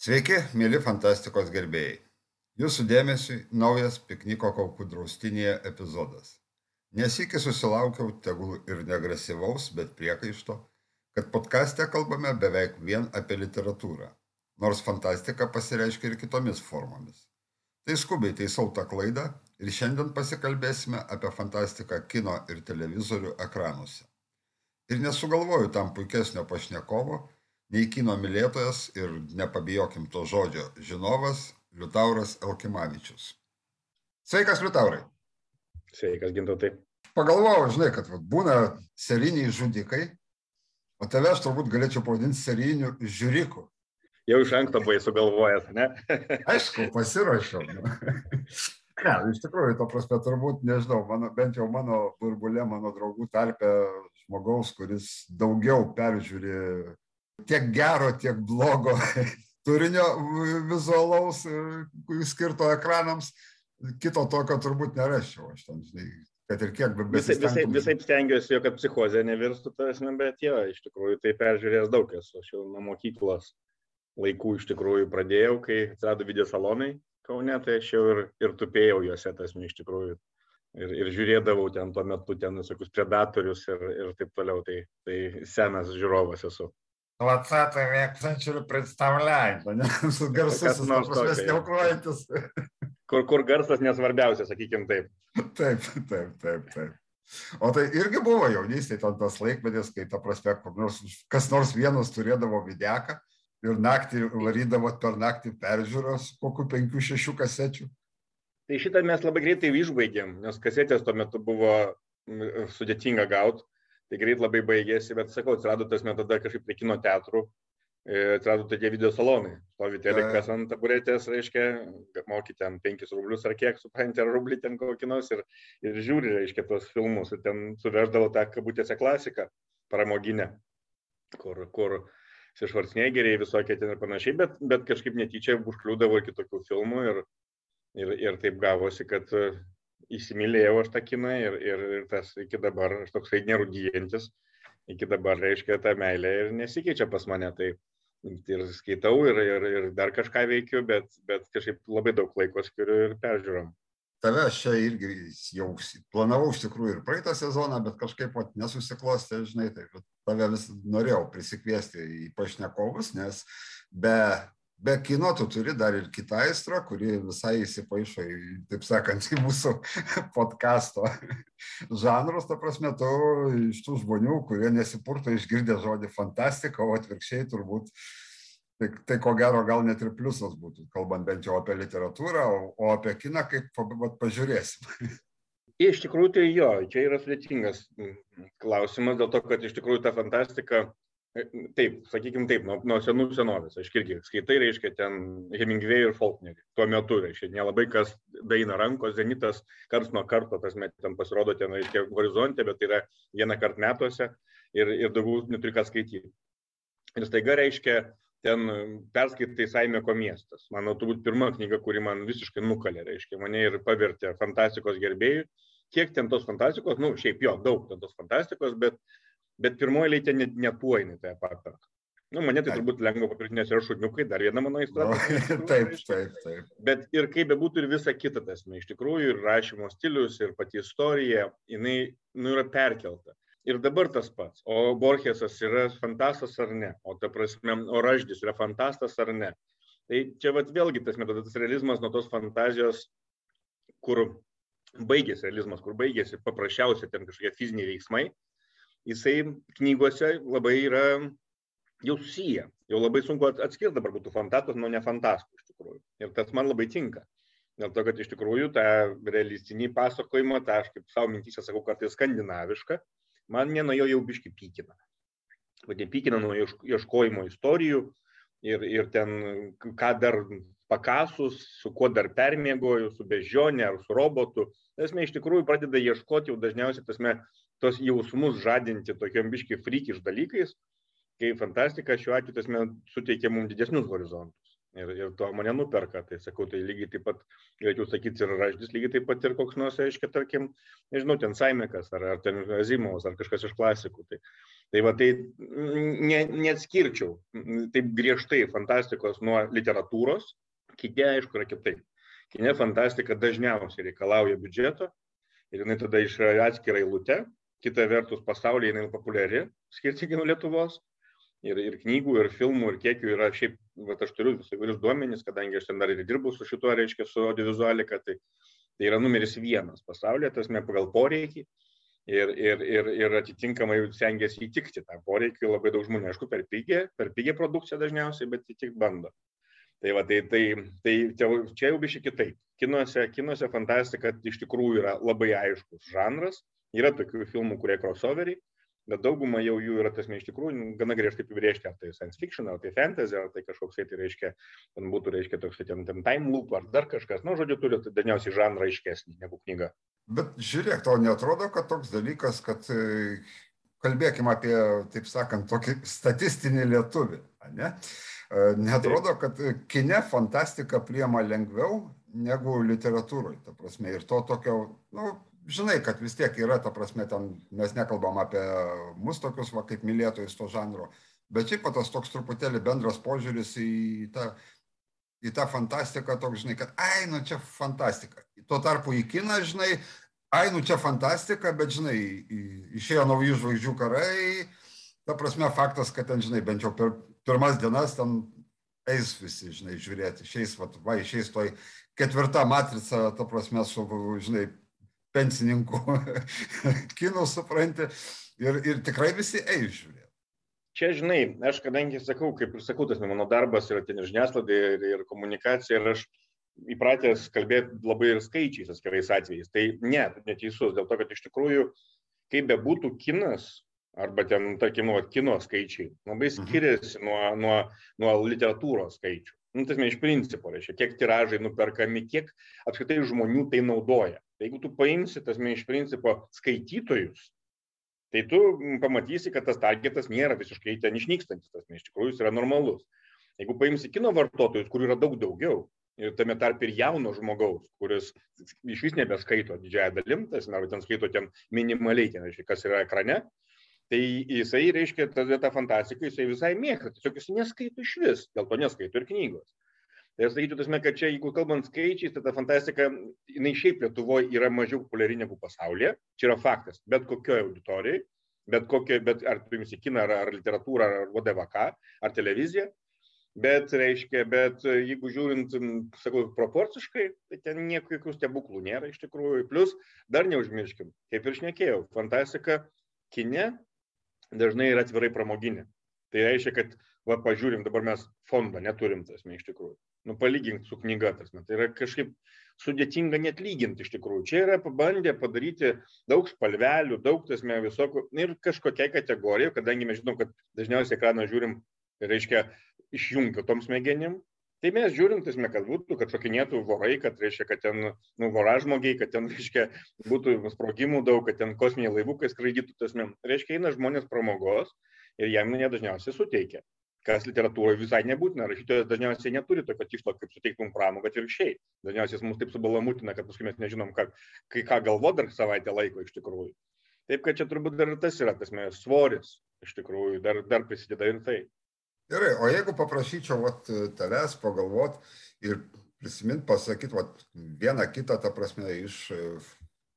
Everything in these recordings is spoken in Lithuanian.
Sveiki, mėly fantastikos gerbėjai. Jūsų dėmesiui naujas pikniko kaukų draustinėje epizodas. Nesikį susilaukiau tegul ir negresyvaus, bet priekaišto, kad podkastė kalbame beveik vien apie literatūrą, nors fantastika pasireiškia ir kitomis formomis. Tai skubiai taisau tą klaidą ir šiandien pasikalbėsime apie fantastiką kino ir televizorių ekranuose. Ir nesugalvoju tam puikesnio pašnekovo, nei kino mylėtojas ir nepabijokim to žodžio žinovas Liutauras Elkimavičius. Sveikas, Liutaurai. Sveikas, gintautai. Pagalvojau, žinai, kad vat, būna seriniai žudikai, o tave aš turbūt galėčiau pavadinti seriniu žiūriku. Jau iš anksto buvai sugalvojęs, ne? Aišku, pasirašiau. Nu. Ne, iš tikrųjų, to prasme, turbūt, nežinau, mano, bent jau mano burbulė, mano draugų tarpe žmogaus, kuris daugiau peržiūri tiek gero, tiek blogo turinio vizualaus e, skirto ekranams. Kito tokio turbūt nerasčiau, aš ten, žinai, kad ir kiek visai, visai, visai stengiuosi, kad psichozė nevirstų tasme, bet jo, iš tikrųjų tai peržiūrėjęs daug esu. Aš jau nuo mokyklos laikų iš tikrųjų pradėjau, kai atsirado video salonai Kaune, tai aš jau ir, ir tupėjau juose tasme iš tikrųjų. Ir, ir žiūrėdavau ten tuo metu ten visokius predatorius ir, ir taip toliau. Tai, tai senas žiūrovas esu. 20 век значит представляет, garsus, nesniaukuojantis. Kur, kur garsas nesvarbiausias, sakykim taip. Taip, taip, taip, taip. O tai irgi buvo jaunystėje ten tas laikmetis, kai ta prasme, nors, kas nors vienas turėdavo videką ir naktį varydavo per naktį peržiūros kokių penkių, šešių kasečių. Tai šitą mes labai greitai išbaigėm, nes kasetės tuo metu buvo sudėtinga gauti tai greit labai baigėsi, bet sakau, atsirado tas tada kažkaip prie kino teatrų, e, atsirado tokie video salonai. Stovi telekas ant taburetės, reiškia, moki ten 5 rublius ar kiek, supranti, ar rublį ten kokį nors ir, ir žiūri, reiškia, tos filmus. Ir ten suveždavo tą kabutėse klasiką, pramoginę, kur, kur Švarcnegeriai visokie ten ir panašiai, bet, bet kažkaip netyčia užkliūdavo ir kitokių filmų ir, ir, ir taip gavosi, kad įsimylėjau aš tą kiną ir, ir, ir tas iki dabar, aš toksai nerudyjantis, iki dabar reiškia ta meilė ir nesikeičia pas mane. Tai ir skaitau ir, ir, ir dar kažką veikiu, bet, bet kažkaip labai daug laiko skiriu ir peržiūrom. Tave aš čia irgi jau planavau iš tikrųjų ir praeitą sezoną, bet kažkaip vat, nesusiklostė, žinai, tai tave vis norėjau prisikviesti į pašnekovus, nes be be kino tu turi dar ir kitą aistrą, kuri visai įsipaišo į, taip sakant, į mūsų podkasto žanrus, ta prasme, tu iš tų žmonių, kurie nesipurto išgirdę žodį fantastika, o atvirkščiai turbūt Tai, tai ko gero gal net ir pliusas būtų, kalbant bent jau apie literatūrą, o, o apie kiną kaip vat, pažiūrėsim. Iš tikrųjų, tai jo, čia yra sudėtingas klausimas, dėl to, kad iš tikrųjų ta fantastika taip, sakykime taip, nuo, nuo senų senovės, aš irgi skaitai, reiškia, ten Hemingway ir Faulknerį. Tuo metu, reiškia, nelabai kas daina rankos, zenitas, kars nuo karto, tas met ten pasirodo ten, reiškia, horizonte, bet tai yra vieną kartą metuose ir, ir daugiau neturi ką skaityti. Ir staiga, reiškia, ten perskaitai Saimeko miestas. Mano turbūt pirma knyga, kuri man visiškai nukalė, reiškia, mane ir pavertė fantastikos gerbėjų. Kiek ten tos fantastikos, nu, šiaip jo, daug ten tos fantastikos, bet bet pirmoji eilėje ten net, net tuo jinai tai paperka. Nu, mane tai turbūt lengva papirkti, nes yra šuniukai, dar viena mano istorija. No, taip, taip, taip. Bet ir kaip bebūtų ir visa kita, tas, iš tikrųjų, ir rašymo stilius, ir pati istorija, jinai nu, yra perkelta. Ir dabar tas pats. O Borgesas yra fantastas ar ne? O ta prasme, o Raždis yra fantastas ar ne? Tai čia vat, vėlgi tas metodas realizmas nuo tos fantazijos, kur baigėsi realizmas, kur baigėsi paprasčiausiai ten kažkokie fiziniai veiksmai, jisai knygose labai yra jau susiję. Jau labai sunku atskirti dabar būtų fantastus nuo nefantastų iš tikrųjų. Ir tas man labai tinka. Dėl to, kad iš tikrųjų tą realistinį pasakojimą, tą aš kaip savo mintysę sakau, kartais skandinavišką, man nenuo jo jau biški pykina. Vadin pykina nuo ieškojimo istorijų ir, ir ten, ką dar pakasus, su kuo dar permėgoju, su bežionė ar su robotu. Esmė iš tikrųjų pradeda ieškoti jau dažniausiai, tasme, tos jausmus žadinti tokiam biški frikiš dalykais, kai fantastika šiuo atveju tasme, suteikia mums didesnius horizontus. Ir, ir to mane nuperka, tai sakau, tai lygiai taip pat, galėčiau sakyti, ir raždis, lygiai taip pat ir koks nors, aiškiai, tarkim, nežinau, ten Saimekas, ar, ar ten Azimovas, ar kažkas iš klasikų. Tai, Tai va, tai ne, neatskirčiau taip griežtai fantastikos nuo literatūros, kiti aišku yra kitaip. Kine fantastika dažniausiai reikalauja biudžeto ir jinai tada iš atskirai lūte, kita vertus pasaulyje jinai populiari, skirtingai nuo Lietuvos. Ir, ir knygų, ir filmų, ir kiekių yra šiaip, va, aš turiu visų įvairius duomenys, kadangi aš ten dar ir dirbu su šituo, reiškia, su audiovizualika, tai, tai yra numeris vienas pasaulyje, tas ne pagal poreikį ir, ir, ir, ir atitinkamai stengiasi įtikti tą poreikį labai daug žmonių, aišku, per pigią, per pigią produkciją dažniausiai, bet įtik bando. Tai, va, tai, tai, tai čia jau biškai kitaip. Kinuose, kinuose fantastika iš tikrųjų yra labai aiškus žanras. Yra tokių filmų, kurie crossoveriai, bet dauguma jau jų yra tasme iš tikrųjų nu, gana griežtai apibrėžti, ar tai science fiction, ar tai fantasy, ar tai kažkoks, tai reiškia, ten būtų, reiškia, toks, ten, ten time loop, ar dar kažkas, nu, žodžiu, turi tai dažniausiai žanrą aiškesnį negu knyga. Bet žiūrėk, tau netrodo, kad toks dalykas, kad e, kalbėkime apie, taip sakant, tokį statistinį lietuvį, ne? Netrodo, kad kine fantastika priema lengviau negu literatūroje, ta prasme, ir to tokio, nu, žinai, kad vis tiek yra, ta prasme, ten mes nekalbam apie mus tokius, va, kaip mylėtojus to žanro, bet šiaip tas toks truputėlį bendras požiūris į tą, į tą fantastiką, toks, žinai, kad, ai, nu čia fantastika. Tuo tarpu į kiną, žinai, ai, nu čia fantastika, bet, žinai, išėjo naujų žvaigždžių karai, ta prasme, faktas, kad ten, žinai, bent jau per pirmas dienas ten eis visi, žinai, žiūrėti, išeis, va, va išeis toj ketvirta matrica, ta prasme, su, žinai, pensininkų kinų, supranti, ir, ir tikrai visi eis žiūrėti. Čia, žinai, aš kadangi sakau, kaip ir sakau, tas mano darbas yra ten ir žiniasklaida, ir, ir komunikacija, ir aš įpratęs kalbėti labai ir skaičiais atskirais atvejais. Tai ne, neteisus, dėl to, kad iš tikrųjų, kaip bebūtų kinas, arba ten, tarkim, nu, kino skaičiai, labai mhm. skiriasi nuo, nuo, nuo literatūros skaičių. Nu, tas iš principo, reiškia, kiek tiražai nuperkami, kiek apskritai žmonių tai naudoja. Jeigu tu paimsi, tas iš principo, skaitytojus, tai tu pamatysi, kad tas targetas nėra visiškai ten išnykstantis, tas iš tikrųjų jis yra normalus. Jeigu paimsi kino vartotojus, kurių yra daug daugiau, ir tame tarp ir jauno žmogaus, kuris iš vis nebeskaito didžiąją dalim, tas arba ten skaito ten minimaliai, ten, reiškia, kas yra ekrane, tai jisai, reiškia, tada tą fantastiką jisai visai mėgsta, tiesiog jis neskaito iš vis, dėl to neskaito ir knygos. Tai aš sakyčiau, tasme, kad čia, jeigu kalbant skaičiais, tai ta fantastika, jinai šiaip Lietuvoje yra mažiau populiari negu pasaulyje, čia yra faktas, bet kokioje auditorijoje, bet, kokie, bet ar tu imsi kiną, ar, ar literatūrą, ar VDVK, ar televiziją, Bet, reiškia, bet jeigu žiūrint, sakau, proporciškai, tai ten nieko jokių stebuklų nėra iš tikrųjų. Plus, dar neužmirškim, kaip ir šnekėjau, fantastika kine dažnai yra atvirai pramoginė. Tai reiškia, kad, va, pažiūrim, dabar mes fondą neturim, tasme, iš tikrųjų. Nu, palygink su knyga, tasme. Tai yra kažkaip sudėtinga net lyginti iš tikrųjų. Čia yra pabandę padaryti daug spalvelių, daug, tasme, visokių ir kažkokiai kategorijai, kadangi mes žinom, kad dažniausiai ekraną žiūrim, reiškia, išjungti tom smegenim. Tai mes žiūrim, tasme, kad būtų, kad šokinėtų vorai, kad reiškia, kad ten nu, voražmogiai, kad ten reiškia, būtų sprogimų daug, kad ten kosminiai laivukai skraidytų, tasme, reiškia, eina žmonės pramogos ir jam jie dažniausiai suteikia. Kas literatūroje visai nebūtina, rašytojas dažniausiai neturi tokio tikslo, kaip suteikti mums pramogą atvirkščiai. Dažniausiai jis mums taip subalamutina, kad paskui mes nežinom, ką, kai ką galvo dar savaitę laiko iš tikrųjų. Taip kad čia turbūt dar tas yra, tas mes svoris iš tikrųjų, dar, dar prisideda ir tai. Gerai, o jeigu paprašyčiau vat, tavęs pagalvot ir prisimint, pasakyti vat, vieną kitą, ta prasme, iš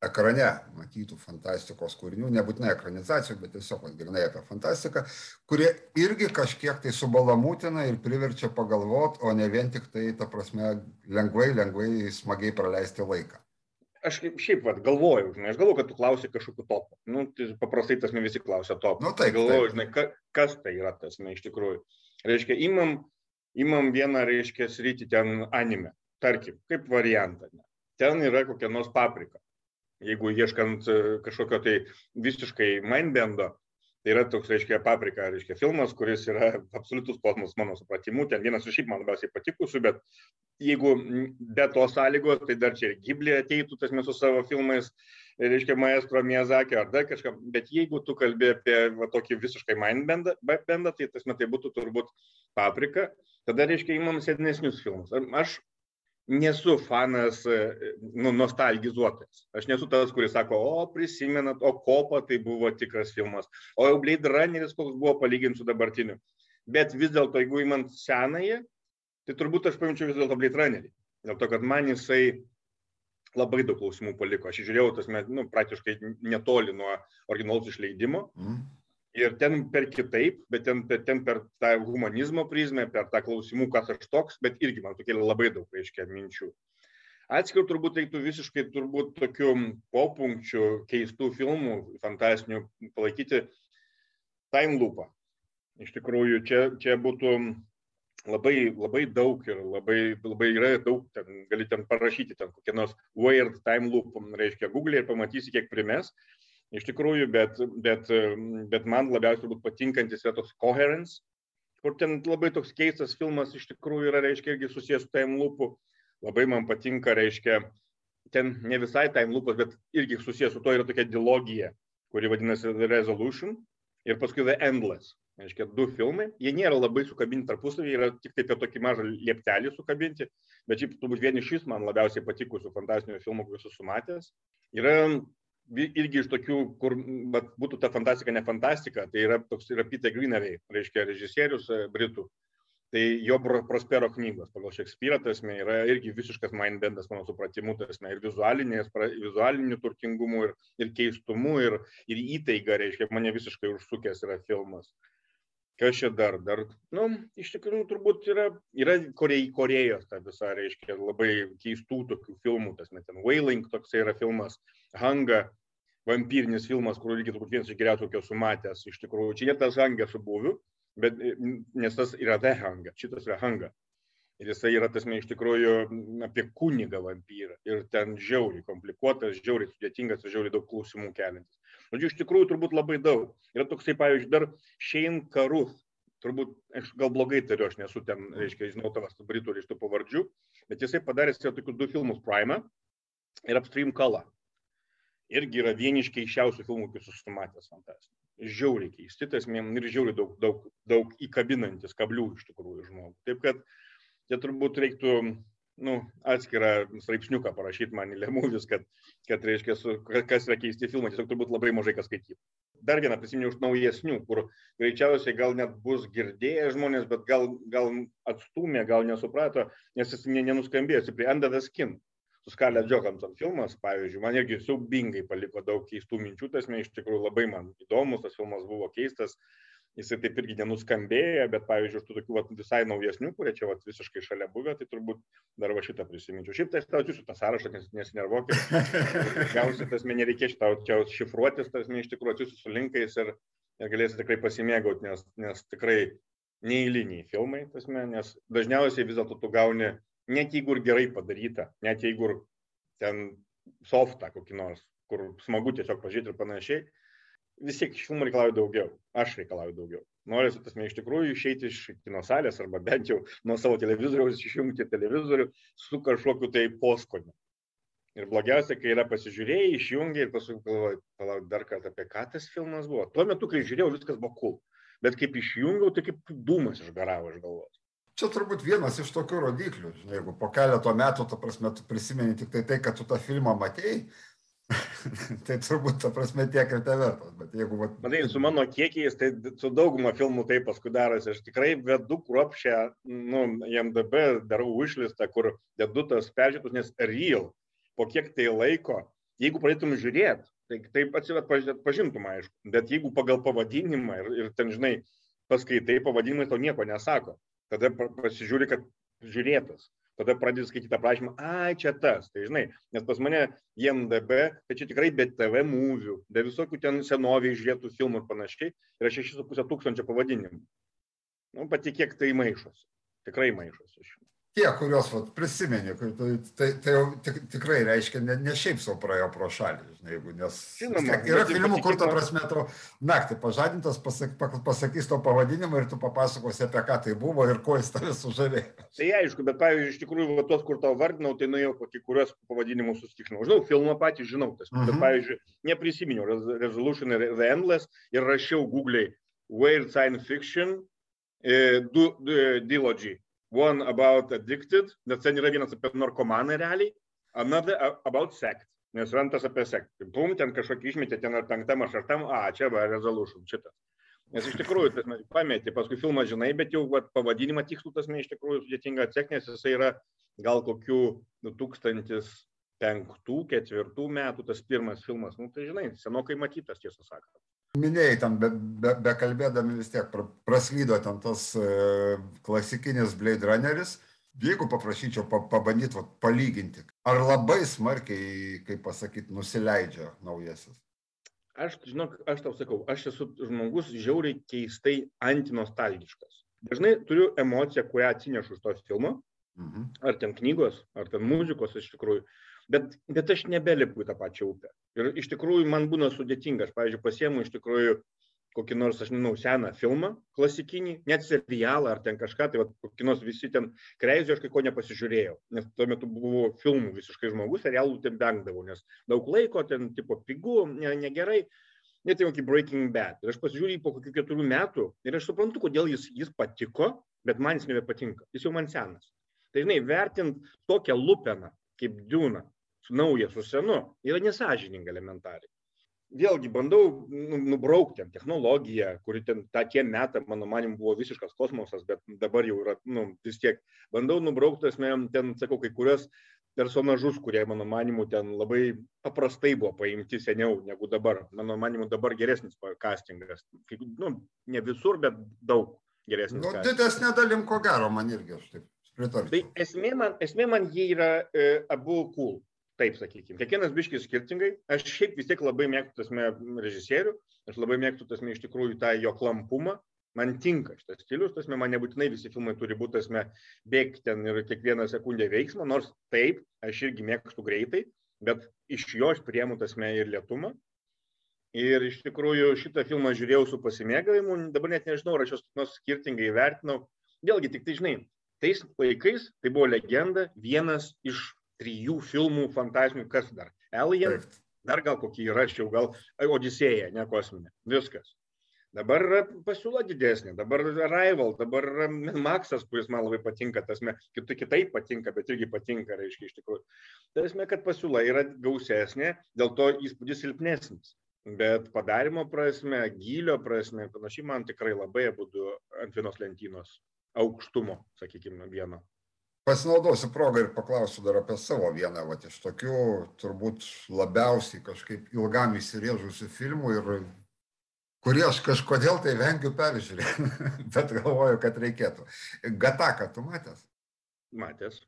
ekrane matytų fantastikos kūrinių, nebūtinai ekranizacijų, bet tiesiog grinai apie fantastiką, kurie irgi kažkiek tai subalamutina ir priverčia pagalvot, o ne vien tik tai, ta prasme, lengvai, lengvai, smagiai praleisti laiką. Aš šiaip vat, galvoju, žinai, aš galvoju, kad tu klausi kažkokiu topu. Nu, tai paprastai tas ne visi klausia topu. Nu, taip, galvoju, taip. žinai, ka, kas tai yra tas, na, iš tikrųjų. Reiškia, imam, imam vieną, reiškia, sritį ten anime, tarkim, kaip variantą. Ne. Ten yra kokia nors paprika. Jeigu ieškant e, kažkokio tai visiškai mindbendo, tai yra toks, reiškia, paprika, reiškia, filmas, kuris yra absoliutus kosmos mano supratimu, ten vienas iš šiaip man labiausiai patikusių, bet jeigu be tos sąlygos, tai dar čia ir Giblė ateitų, tas mes su savo filmais, reiškia, maestro Miyazaki ar dar kažkam, bet jeigu tu kalbė apie va, tokį visiškai mindbendą, bendą, tai tas metai būtų turbūt paprika, tada, reiškia, įmam sėdnesnius filmus. Aš nesu fanas nu, nostalgizuotas. Aš nesu tas, kuris sako, o prisimenat, o kopa tai buvo tikras filmas, o jau Blade Runneris koks buvo palyginti su dabartiniu. Bet vis dėlto, jeigu įmant senąją, tai turbūt aš paimčiau vis dėlto Blade Runnerį. Dėl to, kad man jisai labai daug klausimų paliko. Aš žiūrėjau, tas, nu, praktiškai netoli nuo originalaus išleidimo. Mm. Ir ten per kitaip, bet ten, ten per tą humanizmo prizmę, per tą klausimų, kas aš toks, bet irgi man sukėlė labai daug, reiškia, minčių. Atskirų turbūt reiktų visiškai turbūt tokių popunkčių, keistų filmų, fantastinių palaikyti time loopą. Iš tikrųjų, čia, čia būtų labai, labai daug ir labai, labai yra daug, ten, gali ten parašyti, ten kokie nors weird time loop, reiškia, Google ir pamatysi, kiek primes iš tikrųjų, bet, bet, bet man labiausiai turbūt patinkantis yra toks coherence, kur ten labai toks keistas filmas iš tikrųjų yra, reiškia, irgi susijęs su time loopu. Labai man patinka, reiškia, ten ne visai time loopas, bet irgi susijęs su to yra tokia dilogija, kuri vadinasi The Resolution ir paskui The Endless. Reiškia, du filmai, jie nėra labai sukabinti tarpusavį, yra tik taip apie tokį mažą lieptelį sukabinti, bet šiaip turbūt vieni šis man labiausiai patikusių fantastinių filmų, kuriuos esu matęs. Yra irgi iš tokių, kur bet, būtų ta fantastika, ne fantastika, tai yra toks yra Peter Greenaway, reiškia režisierius e, Britų. Tai jo Prospero knygos pagal Šekspyrą, tasme, yra irgi visiškas mindbendas, mano supratimu, tasme, ir vizualiniu turtingumu, ir, ir keistumu, ir, ir įtaiga, reiškia, mane visiškai užsukęs yra filmas. Kas čia dar? Dar, nu, iš tikrųjų, turbūt yra, yra Korei, Korejos ta visa, reiškia, labai keistų tokių filmų, tas net ten Wailing toks yra filmas, Hanga, vampyrinis filmas, kur irgi turbūt vienas iš geriausių, kokio esu matęs. Iš tikrųjų, čia ne tas Hanga su buviu, bet, nes tas yra The Hanga, šitas yra Hanga. Ir jisai yra tas, iš tikrųjų, apie kunigą vampyrą. Ir ten žiauriai komplikuotas, žiauriai sudėtingas ir žiauriai daug klausimų keliantis. Žodžiu, iš tikrųjų turbūt labai daug. Yra toksai, pavyzdžiui, dar Shane Karuth. Turbūt, aš gal blogai tariu, aš nesu ten, reiškia, žinau tavas britų iš tų pavardžių, bet jisai padarė tokius du filmus Prime ir Upstream Kala irgi yra vieni iš keiščiausių filmų, kokius esu matęs fantastinių. Žiauriai keisti, tas ir žiauriai daug, daug, daug įkabinantis kablių iš tikrųjų žmogų. Taip kad čia turbūt reiktų nu, atskirą straipsniuką parašyti man į Lemuvis, kad, kad reiškia, su, kas yra keisti filmai, tiesiog turbūt labai mažai kas skaityti. Dar vieną prisiminiau iš naujesnių, kur greičiausiai gal net bus girdėję žmonės, bet gal, gal atstumė, gal nesuprato, nes jis nenuskambėjo, prie Under the Skin su Scarlett Johansson filmas, pavyzdžiui, man irgi siaubingai paliko daug keistų minčių, tas man iš tikrųjų labai man įdomus, tas filmas buvo keistas, jisai taip irgi nenuskambėjo, bet, pavyzdžiui, iš tų tokių vat, visai naujesnių, kurie čia vat, visiškai šalia buvę, tai turbūt dar va šitą prisiminčiau. Šiaip tai aš tau atsiųsiu tą sąrašą, nes nesinervokit. Gausi tas, man nereikės tau čia šifruotis, tas, man iš tikrųjų atsiųsiu su linkais ir, ir galėsi tikrai pasimėgauti, nes, nes tikrai neįliniai filmai, tasme, nes dažniausiai vis dėlto tu gauni net jeigu ir gerai padaryta, net jeigu ir ten softą kokį nors, kur smagu tiesiog pažiūrėti ir panašiai, vis tiek iš filmų reikalauju daugiau. Aš reikalauju daugiau. Noriu, tasme, iš tikrųjų išeiti iš kino salės arba bent jau nuo savo televizoriaus išjungti televizorių su kažkokiu tai poskoniu. Ir blogiausia, kai yra pasižiūrėjai, išjungi ir paskui galvoji, palauk dar kartą, apie ką tas filmas buvo. Tuo metu, kai žiūrėjau, viskas buvo cool. Bet kaip išjungiau, tai kaip dūmas išgaravo iš galvos čia turbūt vienas iš tokių rodiklių žinai jeigu po keleto metų ta prasme tu prisimeni tiktai tai kad tu tą filmą matei tai turbūt ta prasme tiek ir te vertas bet jeigu vat matai su mano kiekiais tai su dauguma filmų taip paskui darosi. Aš tikrai vedu kruopščią nu IMDb darau išlistą kur dedu tas peržiūrėtus nes real po kiek tai laiko jeigu pradėtum žiūrėt tai taip atpažintum aišku. Bet jeigu pagal pavadinimą ir, ir ten žinai paskaitai pavadinimai tau nieko nesako. Tada pasižiūri, kad žiūrėtas. Tada pradedi skaityti aprašymą, ai, čia tas, tai žinai, nes pas mane JMDB, tai čia tikrai be TV mūvių, be visokių ten senoviai žiūrėtų filmų ir panašiai, yra 6,5 tūkstančio pavadinimų. Nu, patikėk, tai maišosi. Tikrai maišosi tie, kuriuos vat, prisimeni, tai, tai, tai jau tik, tikrai reiškia, ne, ne šiaip savo praėjo pro šalį, žinai, jeigu, nes Žinoma, yra filmų, kur ta prasme tu naktį pažadintas, pasak, pasakys to pavadinimą ir tu papasakosi apie ką tai buvo ir kuo jis tave sužavėjo. Tai aišku, bet pavyzdžiui, iš tikrųjų, va, tos, kur tau vardinau, tai nuėjau kokį kuriuos pavadinimus susitikinau. Žinau, filmą patį žinau, tas, uh -huh. bet mhm. pavyzdžiui, neprisiminiau Resolution ir The Endless ir rašiau Google'ai Weird Science Fiction, e, du, du, Dilogy One about addicted, nes ten yra vienas apie narkomaną realiai, another about sect, nes rantas apie sekt. Bum, ten kažkokį išmetė, ten ar penktam ar šeštam, a, čia va, resolution, šitas. Nes iš tikrųjų, tas pametė, paskui filmą žinai, bet jau va, pavadinimą tikslų tas iš tikrųjų sudėtinga atsekti, nes jisai yra gal kokių 2005-2004 metų tas pirmas filmas. Nu, tai žinai, senokai matytas, tiesą sakant minėjai ten be, be, be kalbėdami vis tiek praslydo ten tas e, klasikinis Blade Runneris. Jeigu paprašyčiau pa, pabandyti palyginti, ar labai smarkiai, kaip pasakyti, nusileidžia naujasis? Aš, žinok, aš tau sakau, aš esu žmogus žiauriai keistai antinostalgiškas. Dažnai turiu emociją, kurią atsinešu iš tos filmo, mhm. ar ten knygos, ar ten muzikos iš tikrųjų. Bet, bet aš nebelipu į tą pačią upę. Ir iš tikrųjų man būna sudėtinga. Aš, pavyzdžiui, pasiemu iš tikrųjų kokį nors, aš nežinau, seną filmą klasikinį, net serialą ar ten kažką, tai va, kokį nors visi ten kreizio aš kai ko nepasižiūrėjau, nes tuo metu buvau filmų visiškai žmogus, serialų ten vengdavau, nes daug laiko, ten tipo pigų, ne, negerai, net jau kaip Breaking Bad. Ir aš pasižiūrėjau po kokių keturių metų ir aš suprantu, kodėl jis, jis patiko, bet man jis nebepatinka, jis jau man senas. Tai žinai, vertint tokią lupeną kaip Dūna, naują su senu, yra nesažininga elementariai. Vėlgi bandau nu, nubraukti technologiją, kuri ten tą tie metą, mano manim, buvo visiškas kosmosas, bet dabar jau yra, nu, vis tiek, bandau nubraukti, esmė, ten, sakau, kai kurias personažus, kurie, mano manimu, ten labai paprastai buvo paimti seniau negu dabar. Mano manimu, dabar geresnis castingas. Nu, ne visur, bet daug geresnis. Nu, didesnė dalim, ko gero, man irgi aš taip pritarčiau. Tai esmė man, esmė man jie yra e, abu cool taip sakykim. Kiekvienas biški skirtingai. Aš šiaip vis tiek labai mėgstu tasme režisierių aš labai mėgstu tasme iš tikrųjų tą jo klampumą. Man tinka šitas stilius tasme man nebūtinai visi filmai turi būt tasme bėgt ten ir kiekvieną sekundę veiksmą nors taip aš irgi mėgstu greitai bet iš jo aš priemu tasme ir lėtumą. Ir iš tikrųjų šitą filmą žiūrėjau su pasimėgavimu dabar net nežinau ar aš juos nors skirtingai vertinau vėlgi tik tai žinai tais laikais tai buvo legenda vienas iš trijų filmų fantastinių, kas dar? Alien, Taip. dar gal kokį įraščiau, gal Odisėja, ne kosminė. Viskas. Dabar yra pasiūla didesnė, dabar Arrival, dabar Maxas, kuris man labai patinka, tas me, kitai, kitaip patinka, bet irgi patinka, reiškia iš tikrųjų. Tai esmė, kad pasiūla yra gausesnė, dėl to įspūdis silpnesnis. Bet padarimo prasme, gylio prasme, panašiai man tikrai labai būtų ant vienos lentynos aukštumo, sakykime, vieno pasinaudosiu proga ir paklausiu dar apie savo vieną vat iš tokių turbūt labiausiai kažkaip ilgam įsirėžusių filmų ir kurį aš kažkodėl tai vengiu peržiūrėti, bet galvoju, kad reikėtų. Gataką tu matęs? Matęs.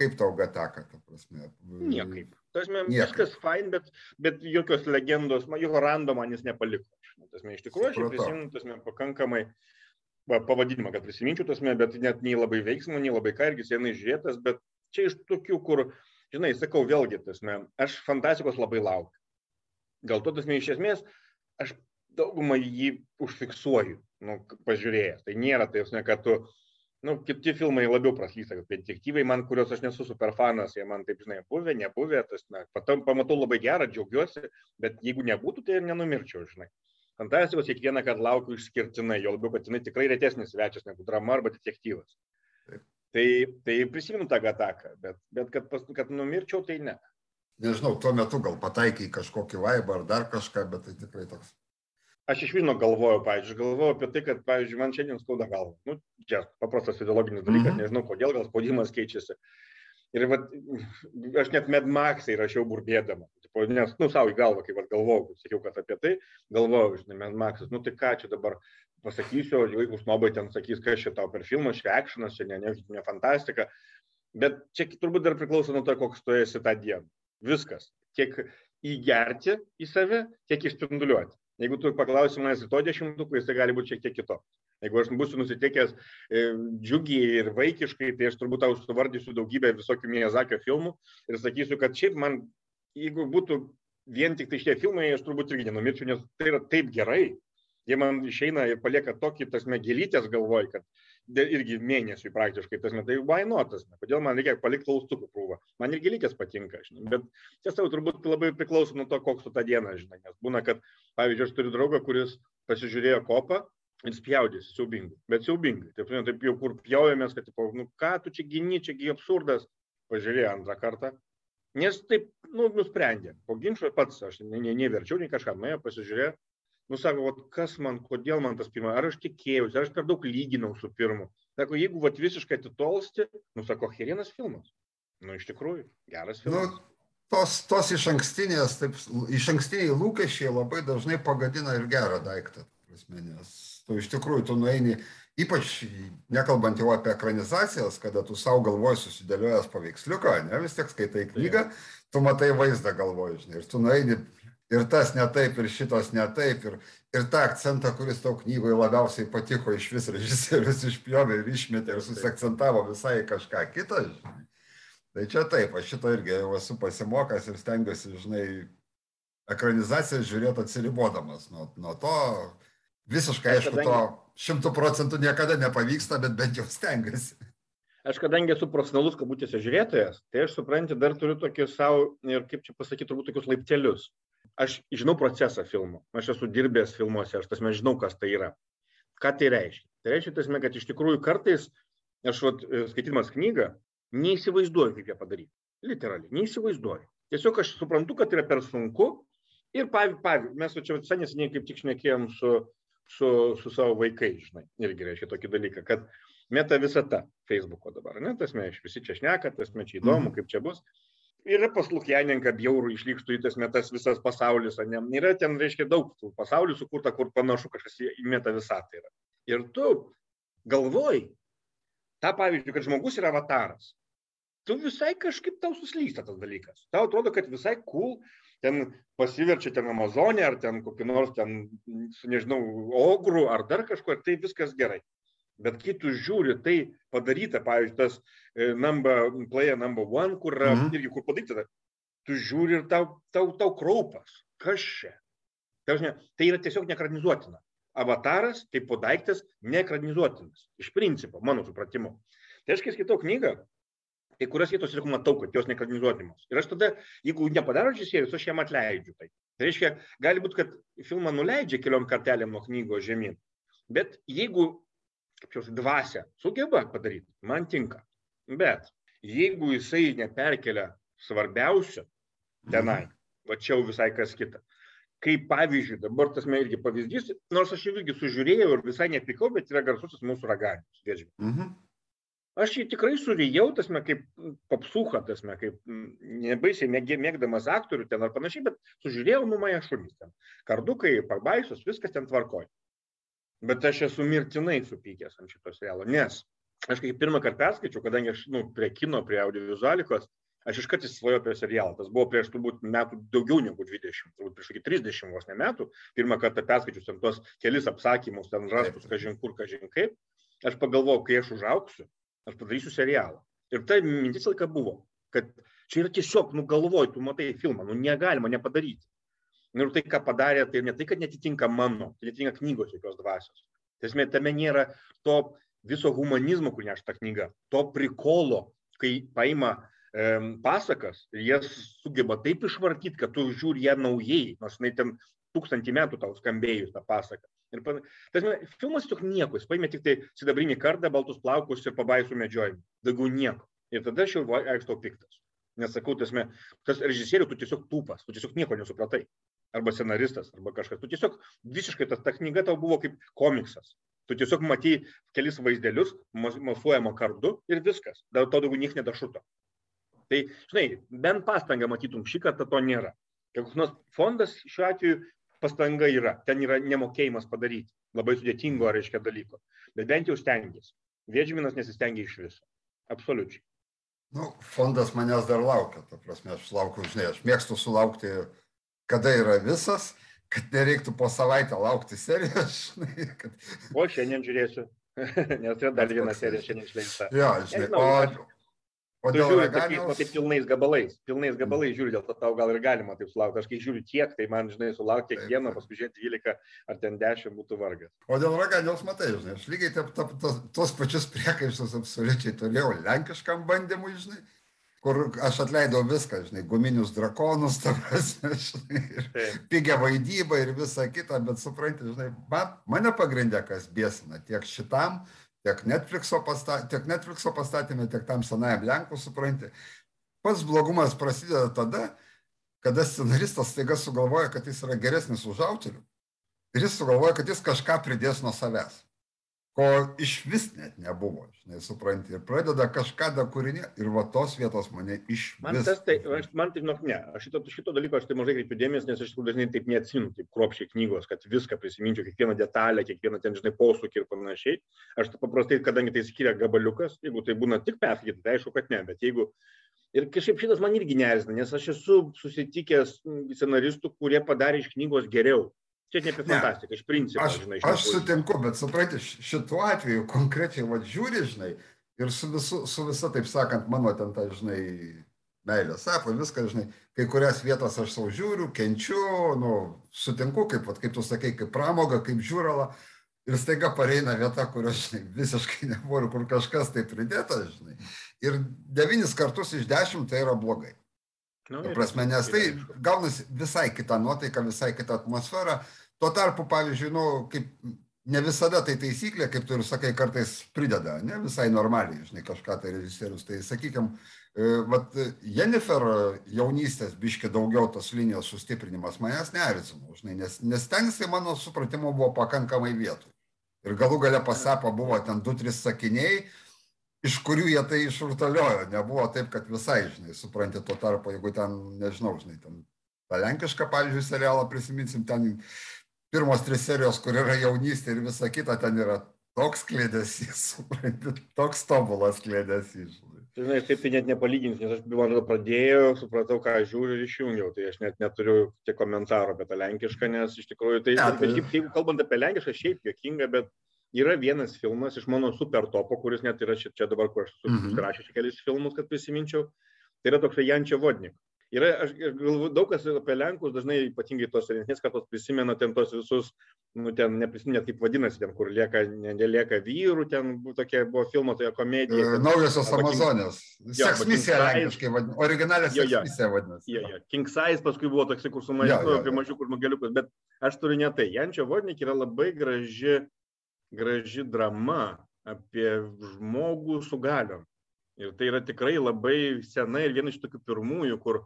Kaip tau Gataka, ta prasme? Niekaip. Tasme, viskas fine, bet, bet jokios legendos, jo rando man jis nepaliko. Tasme, iš tikrųjų, aš prisimenu, tasme, pakankamai uh, pavadinimą, kad prisiminčiau tasme, bet net nei labai veiksmų, nei labai ką irgi senai žiūrėtas, bet čia iš tokių, kur, žinai, sakau vėlgi, tasme, aš fantastikos labai laukiu. Gal to tasme iš esmės, aš daugumą jį užfiksuoju, nu, pažiūrėjęs. Tai nėra tai, ne, kad tu, nu, kiti filmai labiau praslysta, kaip detektyvai, man, kuriuos aš nesu super fanas, jie man taip, žinai, buvę, nebuvę, tas, na, patam, pamatau labai gerą, džiaugiuosi, bet jeigu nebūtų, tai ir nenumirčiau, žinai fantastikos kiekvieną kartą laukiu išskirtinai, jo labiau, kad jinai tikrai retesnis svečias negu drama arba detektyvas. Taip. Tai, tai prisimenu tą gataką, bet, bet kad, pas, kad numirčiau, tai ne. Nežinau, tuo metu gal pataikai kažkokį vaibą ar dar kažką, bet tai tikrai toks. Aš iš vieno galvojau, pavyzdžiui, galvojau apie tai, kad, pavyzdžiui, man šiandien skauda galva. Nu, čia paprastas fiziologinis dalykas, mm -hmm. nežinau kodėl, gal spaudimas keičiasi. Ir vat, aš net medmaksai rašiau burbėdama tipo, nes, nu, savo į galvą, kai galvojau, sakiau, kad apie tai, galvojau, žinai, man Maksas, nu tai ką čia dabar pasakysiu, jeigu snobai ten sakys, kas čia tau per filmą, čia akšinas, čia ne, ne, ne fantastika, bet čia turbūt dar priklauso nuo to, koks tu esi tą dieną. Viskas. Tiek įgerti į save, tiek išspinduliuoti. Jeigu tu paklausi manęs to dešimtuko, jis tai gali būti šiek tiek kitoks. Jeigu aš būsiu nusiteikęs e, džiugiai ir vaikiškai, tai aš turbūt tau suvardysiu daugybę visokių Miyazakio filmų ir sakysiu, kad šiaip man jeigu būtų vien tik tai šitie filmai, aš turbūt irgi nenumirčiau, nes tai yra taip gerai. Jie man išeina ir palieka tokį, tasme, gelytės galvoj, kad irgi mėnesiui praktiškai, tasme, tai tasme, kodėl man reikia palikti klaustukų krūvą. Man ir gelytės patinka, žinai, bet tiesa, turbūt labai priklauso nuo to, koks tu tą dieną, žinai, nes būna, kad, pavyzdžiui, aš turiu draugą, kuris pasižiūrėjo kopą, ir spjaudėsi siaubingai, bet siaubingai. Taip, nu, taip jau kur pjaujamės, kad, tipo, nu ką tu čia gini, čiagi absurdas, pažiūrėjau antrą kartą. Nes taip, nu, nusprendė. Po ginčio pats aš ne, ne, neverčiau, nei kažką, nuėjo pasižiūrėjo. Nu, sako, vat, kas man, kodėl man tas pirmas, ar aš tikėjausi, ar aš per daug lyginau su pirmu. Sako, jeigu vat, visiškai atitolsti, nu, sako, herinas filmas. Nu, iš tikrųjų, geras nu, filmas. Nu, tos, tos iš ankstinės, taip, iš ankstiniai lūkesčiai labai dažnai pagadina ir gerą daiktą. Prasme, nes tu iš tikrųjų tu nueini, ypač nekalbant jau apie ekranizacijas, kada tu savo galvoj susidėliojęs paveiksliuką, ne vis tiek skaitai knygą, tu matai vaizdą galvoj, žinai, ir tu nueini ir tas ne taip, ir šitas ne taip, ir, ir tą akcentą, kuris tau knygoje labiausiai patiko, iš vis režisierius išpjovė ir išmetė ir susiakcentavo visai kažką kitą, žinai. Tai čia taip, aš šito irgi jau esu pasimokęs ir stengiuosi, žinai, ekranizaciją žiūrėti atsiribodamas nuo, nuo to, Visiškai, aišku, to šimtų procentų niekada nepavyksta, bet bent jau stengiasi. Aš kadangi esu profesionalus kabutėse žiūrėtojas, tai aš suprantu, dar turiu tokius savo, ir kaip čia pasakyti, turbūt tokius laiptelius. Aš žinau procesą filmo, aš esu dirbęs filmuose, aš tas mes žinau, kas tai yra. Ką tai reiškia? Tai reiškia, tasme, kad iš tikrųjų kartais aš, vat, skaitydamas knygą, neįsivaizduoju, kaip ją padaryti. Literaliai, neįsivaizduoju. Tiesiog aš suprantu, kad yra per sunku. Ir pavyzdžiui, mes čia visai neseniai kaip tik šnekėjom su su, su savo vaikais, žinai, irgi reiškia tokį dalyką, kad meta visata Facebook'o dabar, ne, tas mes visi čia šneka, tas mes čia įdomu, mhm. kaip čia bus. Yra pas Lukjaninką bjaurų išlikštų į tas metas visas pasaulis, ne, yra ten, reiškia, daug tų pasaulių sukurta, kur panašu kažkas į meta visatą yra. Ir tu galvoji, tą pavyzdžiui, kad žmogus yra avataras. Tu visai kažkaip tau suslysta tas dalykas. Tau atrodo, kad visai cool, ten pasiverčia ten Amazonė ar ten kokį nors ten, nežinau, ogrų ar dar kažko, ir tai viskas gerai. Bet kai tu žiūri, tai padaryta, pavyzdžiui, tas e, number, player number one, kur mhm. irgi kur padaryta, tu žiūri ir tau, tau, tau kraupas. Kas čia? Tai, tai yra tiesiog nekranizuotina. Avataras, kaip po daiktas, nekranizuotinas. Iš principo, mano supratimu. Tai aš kai skaitau knygą, kai kurios vietos ir matau, kad jos nekranizuotimos. Ir aš tada, jeigu nepadaro režisierius, aš jam atleidžiu tai. Tai reiškia, gali būti, kad filmą nuleidžia keliom kartelėm nuo knygos žemyn. Bet jeigu, kaip jau dvasia, sugeba padaryti, man tinka. Bet jeigu jisai neperkelia svarbiausio tenai, mhm. va čia jau visai kas kita. Kaip pavyzdžiui, dabar tas man irgi pavyzdys, nors aš jau irgi sužiūrėjau ir visai nepikau, bet yra garsusis mūsų raganius. Mhm aš jį tikrai surijau, tasme, kaip popsuha, tasme, kaip nebaisiai mėgdamas aktorių ten ar panašiai, bet sužiūrėjau numaja šunys ten. Kardukai, parbaisus, viskas ten tvarkoja. Bet aš esu mirtinai supykęs ant šitos serialo, nes aš kaip pirmą kartą perskaičiau, kadangi aš, nu, prie kino, prie audiovizualikos, aš iškart įsivajau apie serialą. Tas buvo prieš turbūt metų daugiau negu 20, turbūt prieš kokį 30 vos ne metų. Pirmą kartą perskaičius ten tuos kelis apsakymus, ten rastus, kažin kur, kažin kaip. Aš pagalvojau, kai aš užauksiu, aš padarysiu serialą. Ir tai mintis laiką buvo, kad čia yra tiesiog, nu galvoj, tu matai filmą, nu negalima nepadaryti. Ir tai, ką padarė, tai ne tai, kad netitinka mano, tai netitinka knygos jokios dvasios. Tiesmė, tame nėra to viso humanizmo, kur neš ta knyga, to prikolo, kai paima pasakas jas sugeba taip išvartyti, kad tu žiūri ją naujai, nors jinai ten tūkstantį metų tau skambėjus tą pasaką. Ir pan... tas filmas tiesiog nieko, jis paėmė tik tai sidabrinį kardą, baltus plaukus ir pabaisų medžiojimą. Daugiau nieko. Ir tada aš jau aikštau piktas. Nesakau, tasme, tas režisierius, tu tiesiog tūpas, tu tiesiog nieko nesupratai. Arba scenaristas, arba kažkas. Tu tiesiog visiškai tas, ta knyga tau buvo kaip komiksas. Tu tiesiog matai kelis vaizdelius, mosuojama kardu ir viskas. Dar to daugiau nieks nedašuto. Tai, žinai, bent pastangą matytum šį kartą to nėra. Koks nors fondas šiuo atveju pastanga yra, ten yra nemokėjimas padaryti labai sudėtingo, reiškia, dalyko. Bet bent jau stengiasi. Viedžminas nesistengia iš viso. Absoliučiai. Nu, fondas manęs dar laukia, ta prasme, aš laukiu, žinai, aš mėgstu sulaukti, kada yra visas, kad nereiktų po savaitę laukti serijos, žinai. Kad... O šiandien žiūrėsiu, nes yra dar viena serija šiandien išleista. Jo, žinai, Nežinau, o, aš O tu žiūri tokiais, nu, taip pilnais gabalais, pilnais gabalais žiūri, dėl to tau gal ir galima taip sulaukti. Aš kai žiūriu tiek, tai man, žinai, sulaukti kiekvieną, paskui žiūrėti 12 ar ten 10 būtų vargas. O dėl raganiaus matai, žinai, aš lygiai taip, taip, tos, tos pačius priekaištus absoliučiai turėjau lenkiškam bandymui, žinai. kur aš atleidau viską, žinai, guminius drakonus, prasme, žinai, pigia vaidyba ir visa kita, bet supranti, žinai, man, mane pagrindė, kas bėsina tiek šitam, tiek Netflixo, pasta, tiek Netflixo pastatymė, tiek tam senajam Lenkų, supranti. Pats blogumas prasideda tada, kada scenaristas staiga sugalvoja, kad jis yra geresnis už autorių. Ir jis sugalvoja, kad jis kažką pridės nuo savęs ko iš vis net nebuvo, žinai, supranti, ir pradeda kažką da kūrinį, ir va tos vietos mane iš. Man tas, tai, aš, man tai, nu, ne, aš šito, šito dalyko aš tai mažai kreipiu dėmesį, nes aš dažnai taip neatsimenu, taip kruopšiai knygos, kad viską prisiminčiau, kiekvieną detalę, kiekvieną ten, žinai, posūkį ir panašiai. Aš tai paprastai, kadangi tai skiria gabaliukas, jeigu tai būna tik perskaityti, tai aišku, kad ne, bet jeigu Ir kažkaip šitas man irgi nerzina, nes aš esu susitikęs scenaristų, kurie padarė iš knygos geriau. Čia ne apie fantastiką, iš principo. Aš, žinai, aš sutinku, bet supranti, šituo atveju konkrečiai, va, žiūri, žinai, ir su, visu, su visa, taip sakant, mano ten, ta, žinai, meilė, sako, viską, žinai, kai kurias vietas aš savo žiūriu, kenčiu, nu, sutinku, kaip, va, kaip tu sakai, kaip pramoga, kaip žiūrala, ir staiga pareina vieta, kur aš žinai, visiškai nenoriu, kur kažkas tai pridėta, žinai. Ir devynis kartus iš dešimt tai yra blogai. Nu, prasme, nes tai gaunasi visai kita nuotaika, visai kita atmosfera, Tuo tarpu, pavyzdžiui, nu, kaip ne visada tai taisyklė, kaip tu ir sakai, kartais prideda, ne visai normaliai, žinai, kažką tai režisierius. Tai sakykime, vat Jennifer jaunystės biški daugiau tos linijos sustiprinimas manęs neerzino, žinai, nes, nes ten jisai mano supratimu buvo pakankamai vietų. Ir galų gale pasapa buvo ten du, tris sakiniai, iš kurių jie tai išrutuliojo. Nebuvo taip, kad visai, žinai, supranti, tuo tarpu, jeigu ten, nežinau, žinai, ten tą lenkišką, pavyzdžiui, serialą prisiminsim, ten pirmos trys serijos, kur yra jaunystė ir visa kita, ten yra toks klėdesys, toks tobulas klėdesys. Žinai, taip tai net nepalyginti, nes aš, man atrodo, pradėjau, supratau, ką aš žiūriu ir išjungiau, tai aš net neturiu tiek komentarų apie tą lenkišką, nes iš tikrųjų tai, ja, tai... Šiaip, jeigu kalbant apie lenkišką, šiaip jokinga, bet yra vienas filmas iš mano super topo, kuris net yra čia, čia dabar, kur aš mhm. susirašiau mm -hmm. kelis filmus, kad prisiminčiau, tai yra toks Jančio Vodnik. Yra, aš galvoju, daug kas apie Lenkus dažnai, ypatingai tos senesnės kartos, prisimena ten tos visus, nu, ten neprisiminė, kaip vadinasi, ten, kur lieka, nelieka vyrų, ten tokia buvo filmo, toje komedija. Ten, Naujosios Amazonės. Seksmisija lenkiškai vadinasi, originalė seksmisija vadinasi. Jo, jo. King Size paskui buvo toksai, kur su mažiuku, apie mažiukus žmogeliukus, bet aš turiu ne tai. Jančio Vodnik yra labai graži, graži drama apie žmogų su galiom. Ir tai yra tikrai labai sena ir viena iš tokių pirmųjų, kur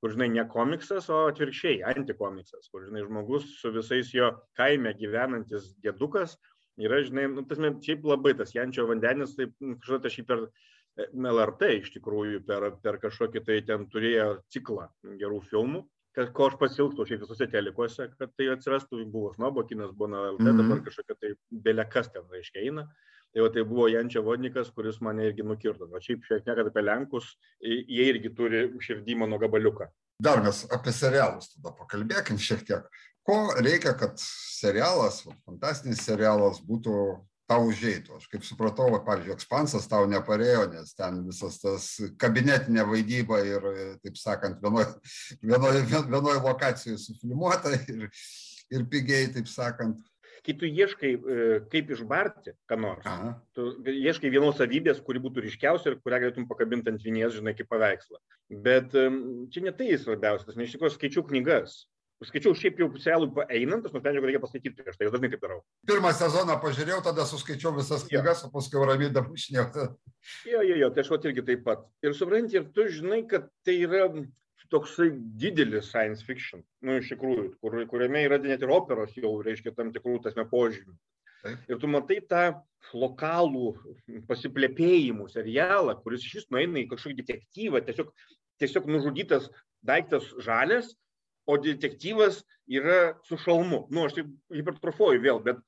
kur, žinai, ne komiksas, o atvirkščiai, antikomiksas, kur, žinai, žmogus su visais jo kaime gyvenantis dėdukas yra, žinai, nu, tas, šiaip labai tas Jančio vandenis, taip, nu, kažkada aš jį per e, LRT iš tikrųjų, per, per kažkokį tai ten turėjo ciklą gerų filmų, kad ko aš pasilgstu šiaip visose telikuose, kad tai atsirastų, buvo snobo kinas, buvo na LT, mm -hmm. dabar kažkokia tai belekas ten reiškia eina. Tai, va, tai buvo Jančia Vodnikas, kuris mane irgi nukirto. O šiaip šiek tiek apie Lenkus, jie irgi turi širdį mano gabaliuką. Dar mes apie serialus tada pakalbėkim šiek tiek. Ko reikia, kad serialas, fantastinis serialas būtų tau užėjtų. Aš kaip supratau, va, pavyzdžiui, ekspansas tau neparėjo, nes ten visas tas kabinetinė vaidyba ir, taip sakant, vienoje vienoj, vienoj lokacijoje sufilmuota ir, ir pigiai, taip sakant kai tu ieškai, e, kaip išbarti, ką nors, Aha. tu ieškai vienos savybės, kuri būtų ryškiausia ir kurią galėtum pakabinti ant vinies, žinai, kaip paveikslą. Bet čia ne tai svarbiausias, nes iš tikrųjų skaičiau knygas. Skaičiau šiaip jau serialui einant, aš nusprendžiau, kad reikia paskaityti prieš tai, aš dažnai taip darau. Pirmą sezoną pažiūrėjau, tada suskaičiau visas knygas, o paskui ramiai damušinėjau. Jo, jo, jo, tai aš irgi taip pat. Ir supranti, ir tu žinai, kad tai yra toksai didelis science fiction, nu, iš tikrųjų, kur, kuriame yra net ir operos jau, reiškia, tam tikrų tasme požymių. Ir tu matai tą lokalų pasiplėpėjimų serialą, kuris iš vis nueina į kažkokį detektyvą, tiesiog, tiesiog nužudytas daiktas žalės, o detektyvas yra su šalmu. Nu, aš taip hipertrofuoju vėl, bet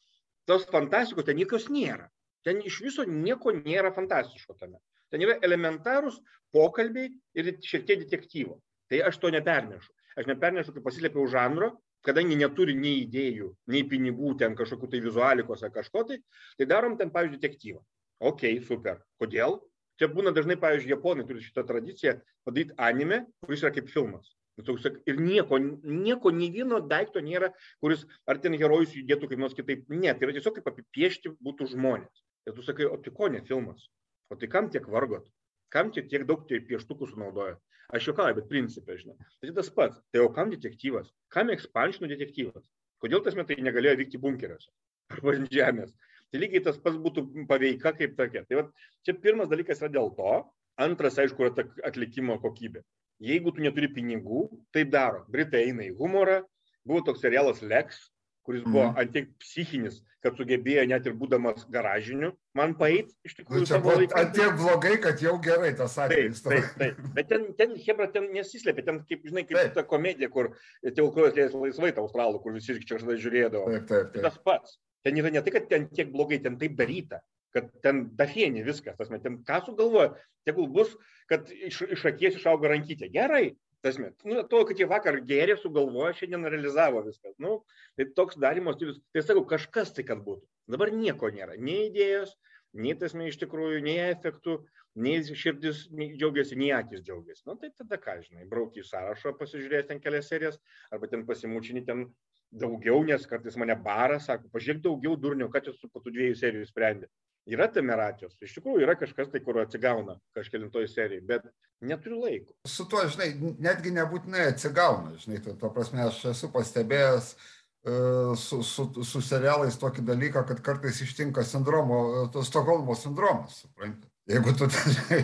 tos fantastikos ten jokios nėra. Ten iš viso nieko nėra fantastiško tame. Ten yra elementarūs pokalbiai ir šiek tiek detektyvo. Tai aš to nepernešu. Aš nepernešu, kai pasislėpiau žanro, kadangi neturi nei idėjų, nei pinigų ten kažkokių tai vizualikos ar kažko tai, tai darom ten, pavyzdžiui, detektyvą. Ok, super. Kodėl? Čia būna dažnai, pavyzdžiui, japonai turi šitą tradiciją padaryti anime, kuris yra kaip filmas. Ir nieko, nieko, nei vieno daikto nėra, kuris ar ten herojus judėtų kaip nors kitaip. Ne, tai yra tiesiog kaip apipiešti būtų žmonės. Ir tu sakai, o tai ko ne filmas? O tai kam tiek vargot? kam čia tiek daug tie pieštukų sunaudoja? Aš juokauju, bet principė, žinai. Tai tas pats. Tai o kam detektyvas? Kam ekspanšinų detektyvas? Kodėl tas metai negalėjo vykti bunkeriuose arba ant žemės? Tai lygiai tas pats būtų paveika kaip tokia. Tai va, čia pirmas dalykas yra dėl to. Antras, aišku, yra atlikimo kokybė. Jeigu tu neturi pinigų, taip daro. Britai eina į humorą. Buvo toks serialas Lex, kuris buvo mm. antiek psichinis, kad sugebėjo net ir būdamas garažiniu, man paeit iš tikrųjų. Nu, čia buvo antiek blogai, kad jau gerai tas atvejis. Taip, taip, taip. Bet ten, ten Hebra, ten nesislėpė, ten, kaip žinai, kaip taip. ta komedija, kur Tilkojas lės laisvai tą australų, kur visi čia kažkada žiūrėdavo. Taip, taip, taip. Tas pats. Ten yra ne tai, kad ten tiek blogai, ten taip daryta kad ten dafienė viskas, tas met, ten ką sugalvoja, tegul bus, kad iš, iš akies išauga rankytė. Gerai, Tasme, nu, to, kad jie vakar gėrė, sugalvojo, šiandien realizavo viskas. Nu, tai toks darimo stilius. Tai sakau, kažkas tai, kad būtų. Dabar nieko nėra. Nei idėjos, nei tasme iš tikrųjų, nei efektų, nei širdis nei džiaugiasi, nei akis džiaugiasi. Nu, tai tada ką, žinai, brauki į sąrašą, pasižiūrės ten kelias serijas, arba ten pasimučini ten daugiau, nes kartais mane baras, sako, pažiūrėk daugiau durnio, ką čia su po tų dviejų serijų sprendė yra tame racijos. Iš tikrųjų yra kažkas tai, kur atsigauna kažkelintoj serijai, bet neturiu laiko. Su tuo, žinai, netgi nebūtinai atsigauna, žinai, to, to prasme aš esu pastebėjęs e, su, su, su serialais tokį dalyką, kad kartais ištinka sindromo, Stokholmo sindromas, suprantate. Jeigu tu žinai,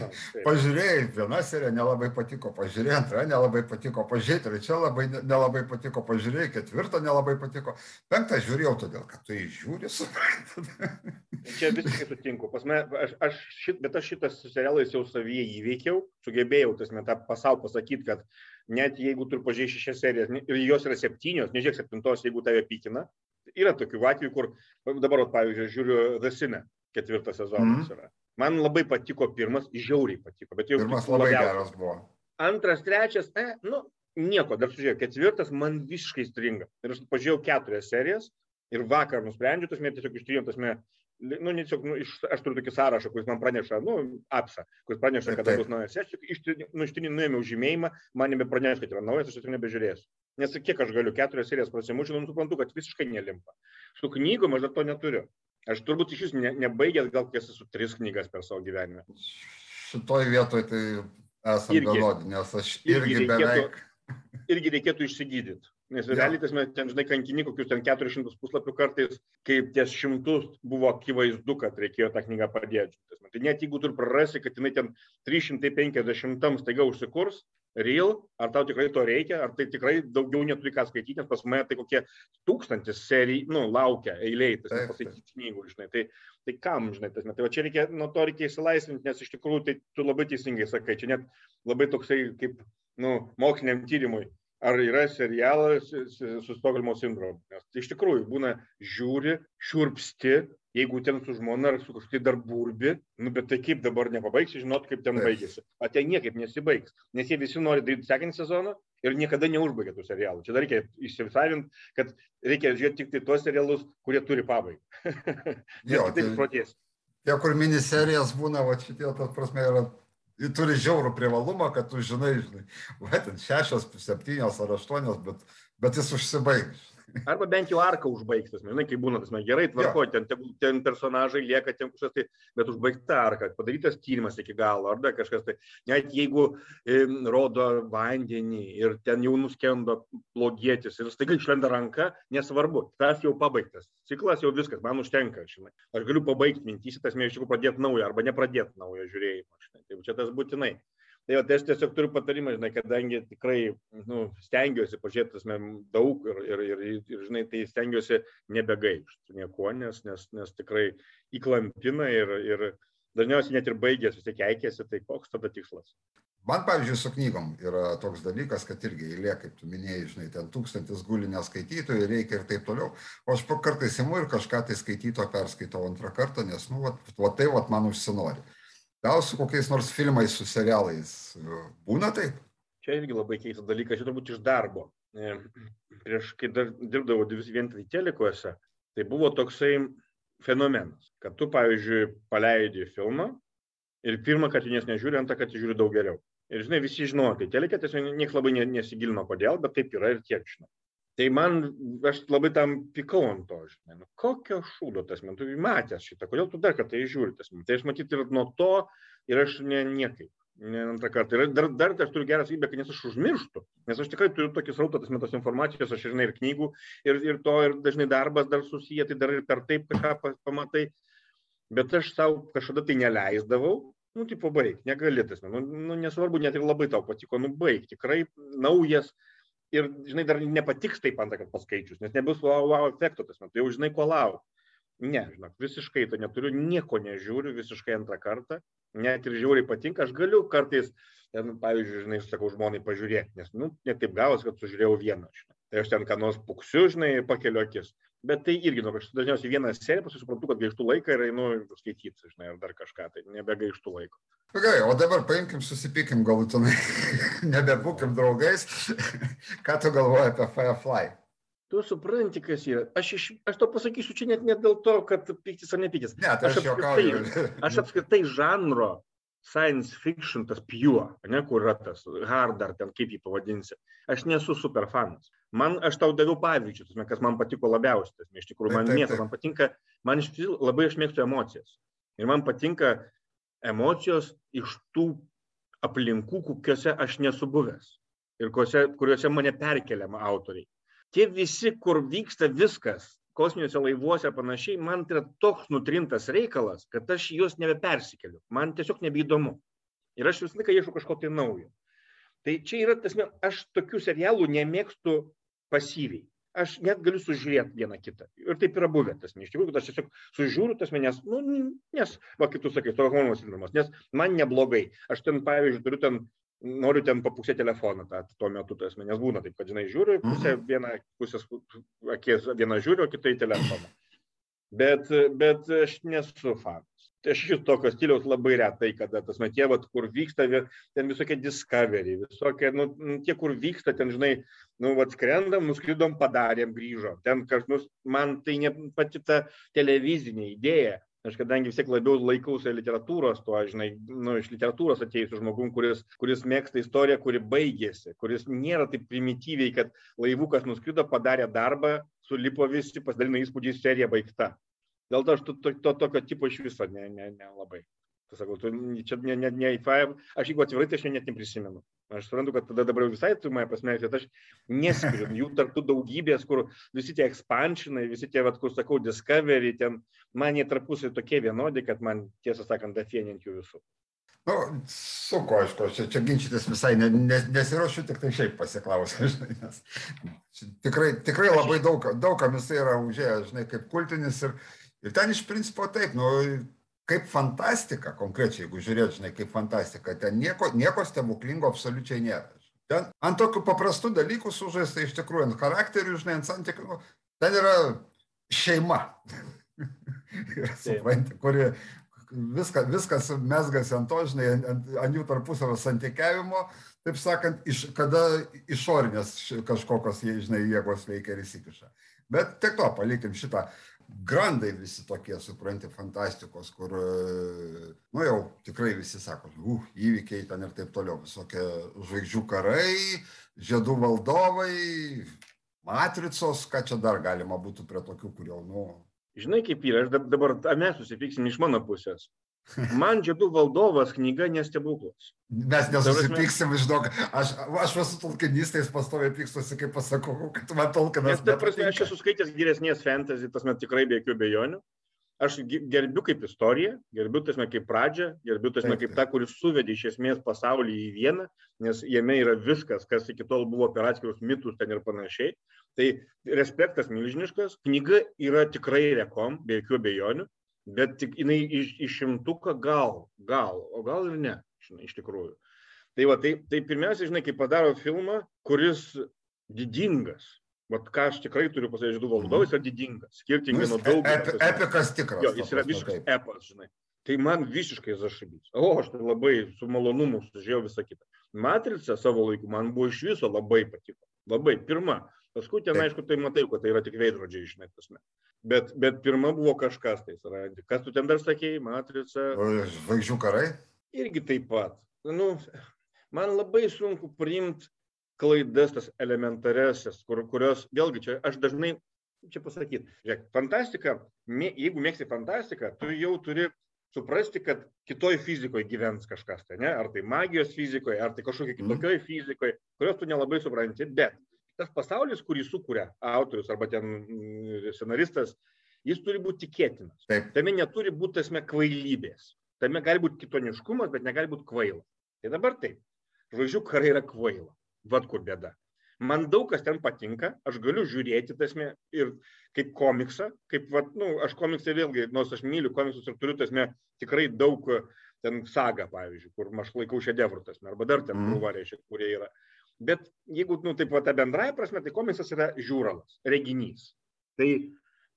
pažiūrėjai, viena serija nelabai patiko, pažiūrėjai antrą nelabai patiko, pažiūrėjai trečia labai nelabai patiko, pažiūrėjai ketvirtą nelabai patiko, penktą žiūrėjau todėl, kad tu įžiūri, suprantat. Čia visiškai sutinku. Pasme, aš, aš šit, bet aš šitas serialais jau savyje įveikiau, sugebėjau tas metą pasau pasakyti, kad net jeigu tu pažiūrėjai šešias serijas ir jos yra septynios, nežiūrėk septintos, jeigu tave pykina, yra tokių atvejų, kur dabar, pavyzdžiui, žiūriu Cine, ketvirtas sezonas mm. yra Man labai patiko pirmas, žiauriai patiko. Bet jau pirmas labai labiausiai. geras buvo. Antras, trečias, e, nu, nieko, dar sužiūrėjau, ketvirtas man visiškai stringa. Ir aš pažiūrėjau keturias serijas ir vakar nusprendžiau, tas mė tiesiog ištrijom, tas mė, nu, tiesiog, nu, iš, aš turiu tokį sąrašą, kuris man praneša, nu, apsa, kuris praneša, kada bus naujas. Aš tik nu, ištrijom nuėmiau žymėjimą, man nebepraneš, kad yra naujas, aš tiesiog nebežiūrėsiu. Nes kiek aš galiu keturias serijas prasimušti, nu, suprantu, kad visiškai nelimpa. Su knygom aš dar to neturiu. Aš turbūt iš jūsų ne, nebaigęs gal kokias esu tris knygas per savo gyvenimą. Šitoj vietoj tai esame vienodi, nes aš irgi, irgi beveik. Reikėtų, irgi reikėtų išsigydyti. Nes ja. realiai tas ten, žinai, kankini kokius ten 400 puslapių kartais, kaip ties šimtus buvo akivaizdu, kad reikėjo tą knygą padėti. Tai net jeigu tu prarasi, kad jinai ten 350 staiga užsikurs, real, ar tau tikrai to reikia, ar tai tikrai daugiau neturi ką skaityti, nes pas mane tai kokie tūkstantis serijų, nu, laukia eiliai, tas pasakyti knygų, žinai. Tai, tai kam, žinai, tas, tai va čia reikia, nuo to reikia įsilaisvinti, nes iš tikrųjų tai tu labai teisingai sakai, čia net labai toksai kaip, nu, moksliniam tyrimui. Ar yra serialas su Stokholmo sindromu? Nes iš tikrųjų būna žiūri, šiurpsti, jeigu ten su žmona ar su kažkokia dar burbi, nu bet tai kaip dabar nepabaigsi, žinot, kaip ten baigėsi. O ten niekaip nesibaigs, nes jie visi nori daryti sekantį sezoną ir niekada neužbaigia tų serialų. Čia dar reikia išsisavinti, kad reikia žiūrėti tik tai tuos serialus, kurie turi pabaigą. jo, tai protės. Tie, kur miniserijas būna, va šitie, tas prasme, yra turi žiaurų privalumą, kad tu žinai, žinai, va, ten šešios, septynios ar aštuonios, bet, bet jis užsibaigs. Arba bent jau arką užbaigtas, žinai, kai būna tas, gerai, tvarko, ten, ten personažai lieka, ten kažkas tai, bet užbaigta arka, padarytas tyrimas iki galo, ar dar kažkas tai, net jeigu e, rodo vandenį ir ten jau nuskendo blogietis ir staiga išlenda ranka, nesvarbu, tas jau pabaigtas, ciklas jau viskas, man užtenka, žinai. Aš galiu pabaigti mintys, tas mė iš tikrųjų pradėti naują arba nepradėti naujo žiūrėjimo, žinai. Tai čia tas būtinai. Tai, va, tai aš tiesiog turiu patarimą, žinai, kadangi tikrai nu, stengiuosi pažiūrėti daug ir, ir, ir, ir, žinai, tai stengiuosi nebegaišti nieko, nes, nes, nes tikrai įklampina ir, ir dažniausiai net ir baigęs vis tiek eikėsi, tai koks tada tikslas. Man, pavyzdžiui, su knygom yra toks dalykas, kad irgi eilė, kaip tu minėjai, žinai, ten tūkstantis gulinę skaitytojų reikia ir taip toliau. O aš kartais imu ir kažką tai skaityto perskaitau antrą kartą, nes, nu, va, va tai va man užsinori. Gal su kokiais nors filmais, su serialais būna taip? Čia irgi labai keistas dalykas, čia turbūt iš darbo. E, prieš, kai dar dirbdavau vien tik telikuose, tai buvo toksai fenomenas, kad tu, pavyzdžiui, paleidi filmą ir pirmą, kad jis nežiūri, antrą, kad jis žiūri daug geriau. Ir žinai, visi žino, tai telikė tiesiog niekas labai nesigilino kodėl, bet taip yra ir tiek žinai tai man aš labai tam pykau ant to žinai nu kokio šūdo tas man tu matęs šitą kodėl tu dar kartą jį žiūri tas tai aš matyt ir nuo to ir aš ne niekaip ne antrą kartą. Ir dar, dar aš turiu gerą savybę, kad nes aš užmirštu, nes aš tikrai turiu tokį srautą, tas metos informacijos, aš žinai ir knygų, ir, ir to, ir dažnai darbas dar susiję, tai dar ir per taip kažką pamatai. Bet aš savo kažkada tai neleisdavau, nu, tipo, baig, negali tas, nu, nu, nesvarbu, net ir labai tau patiko, nu, baig, tikrai naujas. Ir, žinai, dar nepatiks taip antrą kartą paskaičius, nes nebus wow, wow efekto tas metu, jau žinai, ko lauk. Ne, žinok, visiškai to neturiu, nieko nežiūriu, visiškai antrą kartą, net ir žiūriai patinka, aš galiu kartais, ten, pavyzdžiui, žinai, sakau žmonai pažiūrėti, nes, nu, net taip gavos, kad sužiūrėjau vieną, žinai. Tai aš ten ką nors puksiu, žinai, pakeliu akis. Bet tai irgi, nu, aš dažniausiai vieną seriją, paskui suprantu, kad gaištų laiką ir einu skaityti, žinai, ar dar kažką, tai nebegaištų laiko. Gerai, o dabar paimkim, susipykim galutinai, nebebūkim draugais. Ką tu galvoji apie Firefly? Tu supranti, kas yra. Aš, iš, aš to pasakysiu čia net ne dėl to, kad piktis ar nepiktis. Ne, tai aš, aš apskritai, aš apskritai žanro science fiction, tas pure, ne, kur yra tas hard ar ten kaip jį pavadinsi. Aš nesu super fanas. Man, aš tau daviau pavyzdžius, kas man patiko labiausiai, tas, iš tikrųjų, man mėgsta, man patinka, man iš tikrųjų labai aš mėgstu emocijas. Ir man patinka emocijos iš tų aplinkų, kokiuose aš nesu buvęs. Ir kuriuose, kuriuose mane perkeliama autoriai. Tie visi, kur vyksta viskas, kosminiuose laivuose panašiai, man tai yra toks nutrintas reikalas, kad aš juos nebepersikeliu. Man tiesiog nebeįdomu. Ir aš visą laiką ieškau kažko tai naujo. Tai čia yra tas, aš tokių serialų nemėgstu pasyviai. Aš net galiu sužiūrėti vieną kitą. Ir taip yra buvę tas, iš tikrųjų, kad aš tiesiog sužiūriu tas manęs, nu, nes, va, kaip tu sakai, Stokholmo sindromas, nes man neblogai. Aš ten, pavyzdžiui, turiu ten noriu ten papusę telefoną tą, tuo metu, tas nes būna taip, kad, žinai, žiūriu, pusę, mhm. vieną pusės akės, vieną žiūriu, kitai telefoną. Bet, bet aš nesu fanas. Tai aš iš tokio stiliaus labai retai, kada tas matie, vat, kur vyksta, ten visokie discovery, visokie, nu, tie, kur vyksta, ten, žinai, nu, vat, skrendam, nuskridom, padarėm, grįžom. Ten kažkas, man tai ne pati ta televizinė idėja, aš kadangi vis tiek labiau laikausi literatūros, tuo, žinai, nu, iš literatūros atėjusiu žmogum, kuris, kuris mėgsta istoriją, kuri baigėsi, kuris nėra taip primityviai, kad laivukas nuskrido, padarė darbą, sulipo visi, pasidalino įspūdžiais, serija baigta. Dėl to aš to, to, to tokio tipo iš viso nelabai. Ne, ne, ne Tu sakau, tu čia ne, ne, ne aš jeigu atvirai, tai aš net neprisimenu. Aš suprantu, kad tada dabar jau visai tu mane kad aš neskiriu jų tarptų daugybės, kur visi tie expansionai, visi tie, vat, kur sakau, Discovery, ten man jie tarpusai tokie vienodi, kad man tiesą sakant, dafieninti jų visų. Nu, sunku, aišku, čia, čia ginčytis visai ne, ne, nesiuošiu, tik tai šiaip pasiklausau, žinai, nes tikrai, tikrai labai daug, daug kam jisai yra užėjęs, žinai, kaip kultinis ir, ir ten iš principo taip, nu, kaip fantastika, konkrečiai, jeigu žiūrėt, žinai, kaip fantastika, ten nieko, nieko stebuklingo absoliučiai nėra. Ten ant tokių paprastų dalykų sužaista iš tikrųjų, ant charakterių, žinai, ant santykių, ten yra šeima. supranti, kuri viską, viskas mesgasi ant to, žinai, ant, ant jų tarpusavio santykiavimo, taip sakant, iš, kada išorinės kažkokios, žinai, jėgos veikia ir įsikiša. Bet tiek to, palikim šitą grandai visi tokie, supranti, fantastikos, kur, nu jau tikrai visi sako, uh, įvykiai ten ir taip toliau, visokie žvaigždžių karai, žiedų valdovai, matricos, ką čia dar galima būtų prie tokių, kur jau, nu. Žinai, kaip yra, aš dabar, mes susipyksim iš mano pusės. Man žiedų valdovas knyga nestebuklas. Mes nesusipyksim, žinok, aš, aš esu tolkinistais pastoviai pykstusi, kaip pasakau, kad man tolkinas. Ta prasme, aš esu skaitęs geresnės fantasy, tas man tikrai be jokių bejonių. Aš gerbiu kaip istoriją, gerbiu tasme kaip pradžią, gerbiu tasme kaip tą, kuris suvedė iš esmės pasaulį į vieną, nes jame yra viskas, kas iki tol buvo per atskirus mitus ten ir panašiai. Tai respektas milžiniškas, knyga yra tikrai rekom, be jokių bejonių bet tik jinai iš, iš šimtuką gal, gal, o gal ir ne, žinai, iš tikrųjų. Tai va, tai, tai pirmiausia, žinai, kai padaro filmą, kuris didingas, Vat ką aš tikrai turiu pasakyti, Žiedų valdovas yra didingas, skirtingai nu, nuo daug. Ep, epikas tikras. Jo, jis yra visiškas taip. epas, žinai. Tai man visiškai zašybys. O, aš tai labai su malonumu sužiūrėjau visą kitą. Matrica savo laiku man buvo iš viso labai patiko. Labai. Pirma. Paskui ten, aišku, tai matai, kad tai yra tik veidrodžiai, žinai, tasme. Bet, bet pirma buvo kažkas tai surandi. Kas tu ten dar sakėjai, matrica? Žvaigždžių karai? Irgi taip pat. Nu, man labai sunku priimti klaidas, tas elementaresias, kur, kurios, vėlgi, čia aš dažnai, čia pasakyti, žiūrėk, fantastika, jeigu mėgsti fantastiką, tu jau turi suprasti, kad kitoj fizikoje gyvens kažkas, tai ne, ar tai magijos fizikoje, ar tai kažkokia mhm. kitokioj fizikoje, kurios tu nelabai supranti, bet tas pasaulis, kurį sukuria autorius arba ten mm, scenaristas, jis turi būti tikėtinas. Taip. Tame neturi būti tasme kvailybės. Tame gali būti kitoniškumas, bet negali būti kvaila. Tai dabar taip. Žodžiu, karai yra kvaila. Vad kur bėda. Man daug kas ten patinka, aš galiu žiūrėti tasme ir kaip komiksą, kaip, vat, nu, aš komiksai vėlgi, nors aš myliu komiksus ir turiu tasme tikrai daug ten sagą, pavyzdžiui, kur aš laikau šedevrų tasme, arba dar ten mm. krūva, reiškia, kurie yra. Bet jeigu, nu, taip, va, ta bendrai prasme, tai komiksas yra žiūralas, reginys. Tai,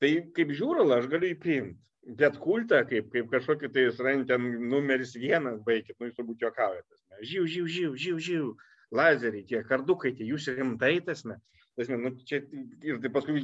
tai kaip žiūralą aš galiu jį priimti. Bet kultą, kaip, kaip kažkokį tai rand ten numeris vienas, baigit, nu jūs turbūt juokaujate. Žiū, žiū, žiū, žiū, žiū lazeriai, tie kardukai, tie jūs rimtai tasme. Tasme, nu, čia, ir tai paskui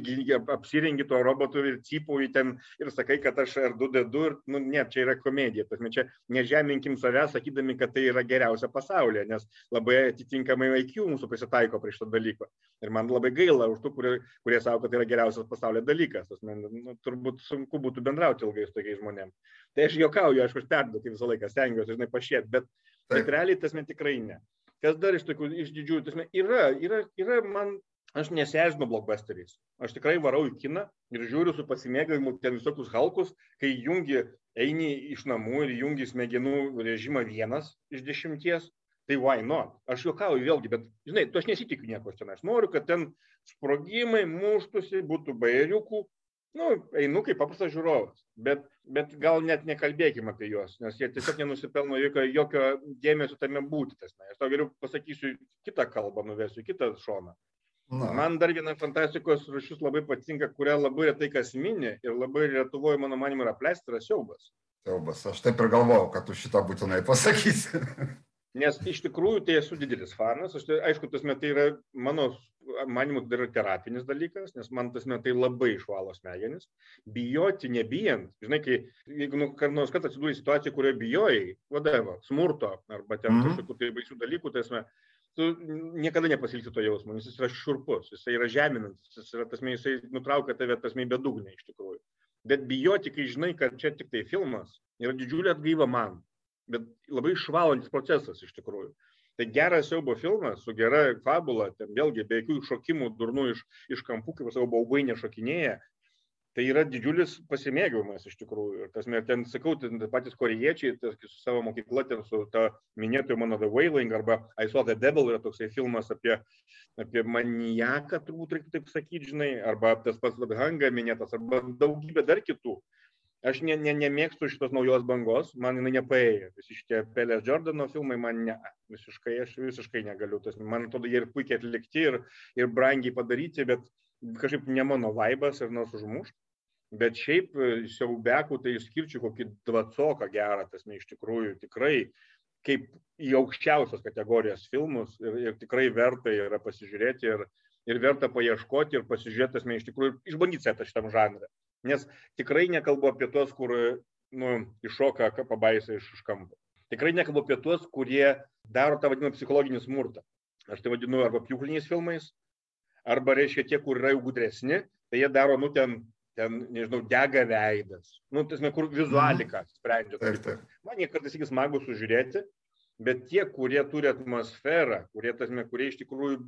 apsirengi tuo robotu ir cypauji ten ir sakai, kad aš R2D2 ir, nu, ne, čia yra komedija. Tasme, čia nežeminkim savęs, sakydami, kad tai yra geriausia pasaulyje, nes labai atitinkamai IQ mūsų pasitaiko prie šito dalyko. Ir man labai gaila už tų, kurie, kurie savo, kad tai yra geriausias pasaulio dalykas. Tasme, nu, turbūt sunku būtų bendrauti ilgai su tokiais žmonėmis. Tai aš juokauju, aišku, aš perduodu visą laiką, stengiuosi, žinai, pašėti, bet, bet realiai tasme tikrai ne. Kas dar iš tokių, iš didžiųjų, tasme, yra, yra, yra man, aš nesėžinu blockbusteriais. Aš tikrai varau į kiną ir žiūriu su pasimėgavimu ten visokius halkus, kai jungi, eini iš namų ir jungi smegenų režimą vienas iš dešimties, tai why not? Aš juokauju vėlgi, bet, žinai, tu aš nesitikiu nieko ten. Aš noriu, kad ten sprogimai, muštusi, būtų bairiukų, nu, einu kaip paprastas žiūrovas, bet, bet gal net nekalbėkime apie juos, nes jie tiesiog nenusipelno jokio, jokio dėmesio tame būti. Tas, aš tau geriau pasakysiu kitą kalbą, nuvesiu kitą šoną. Na. Man dar viena fantastikos rušis labai patinka, kurią labai retai kas mini ir labai Lietuvoje, mano manimu, yra pleistras siaubas. Siaubas, aš taip ir galvojau, kad tu šitą būtinai pasakysi. Nes iš tikrųjų tai esu didelis fanas, aš tai, aišku, tas metai yra mano manimu, tai yra terapinis dalykas, nes man tas metai labai išvalo smegenis. Bijoti nebijant, žinai, kai, jeigu nu, nors kartą atsidūrė situacija, kurioje bijojai, vadovą, smurto arba ten mm -hmm. kažkokių tai baisių dalykų, tai esmė, tu niekada nepasilgsi to jausmo, nes jis yra šurpus, jis yra žeminantis, jis yra tasme, jisai nutraukia tave tasme bedugnė iš tikrųjų. Bet bijoti, kai žinai, kad čia tik tai filmas, yra didžiulė atgaiva man, bet labai išvalantis procesas iš tikrųjų. Tai geras siaubo filmas su gera fabula, ten vėlgi be jokių šokimų durnų iš, iš kampų, kaip savo baubai nešokinėja, tai yra didžiulis pasimėgavimas iš tikrųjų. Ir tas, ten, sakau, ten patys korejiečiai, tas, su savo mokykla, ten su ta minėtoju mano The Wailing arba I Saw the Devil yra toksai filmas apie, apie manijaką, turbūt reikėtų taip sakyti, žinai, arba tas pats Hanga minėtas, arba daugybė dar kitų. Aš ne, ne, nemėgstu šitos naujos bangos, man jinai nepaėjo. Visi šitie Pelės Jordano filmai man ne, visiškai, aš visiškai negaliu. Tas, man atrodo, jie ir puikiai atlikti, ir, ir brangiai padaryti, bet kažkaip ne mano vaibas ir nors užmušt. Bet šiaip e, siaubekų tai išskirčiau kokį dvacoką gerą, tas ne iš tikrųjų tikrai kaip į aukščiausios kategorijos filmus ir, ir tikrai verta yra pasižiūrėti ir, ir verta paieškoti ir pasižiūrėti, ne iš tikrųjų išbandyti setą šitam žanrą. Nes tikrai nekalbu apie tuos, kur nu, iššoka pabaisa iš, iš kampo. Tikrai nekalbu apie tuos, kurie daro tą vadinamą psichologinį smurtą. Aš tai vadinu arba pjūkliniais filmais, arba reiškia tie, kur yra jau gudresni, tai jie daro, nu, ten, ten nežinau, dega veidas. Nu, tasme, kur vizualika mhm. sprendžia. Taip, taip. Man jie kartais iki smagu sužiūrėti, bet tie, kurie turi atmosferą, kurie, tasme, kurie iš tikrųjų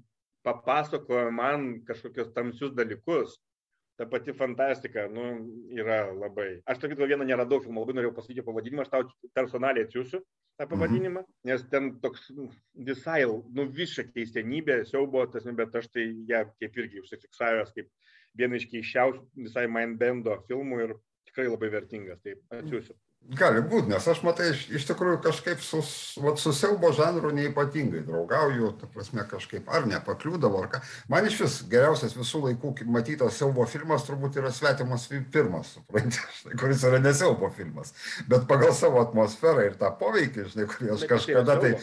papasakoja man kažkokius tamsius dalykus, ta pati fantastika, nu, yra labai. Aš tokį vieną neradau filmą, labai norėjau pasakyti pavadinimą, aš tau personaliai atsiųsiu tą mhm. pavadinimą, nes ten toks visai, nu, visą keistenybę, siaubo, tas, bet aš tai ją ja, kaip irgi užsifiksavęs kaip vieną iš keiščiausių visai Mindbendo filmų ir tikrai labai vertingas, tai atsiųsiu. Gali būti, nes aš matai, iš, iš tikrųjų kažkaip su, vat, su siaubo žanru neipatingai draugauju, ta prasme kažkaip ar nepakliūdavo, ar ką. Man iš vis geriausias visų laikų matytas siaubo filmas turbūt yra Svetimas pirmas, suprantate, kuris yra nesiaubo filmas, bet pagal savo atmosferą ir tą poveikį, žinai, kurį aš kažkada tai...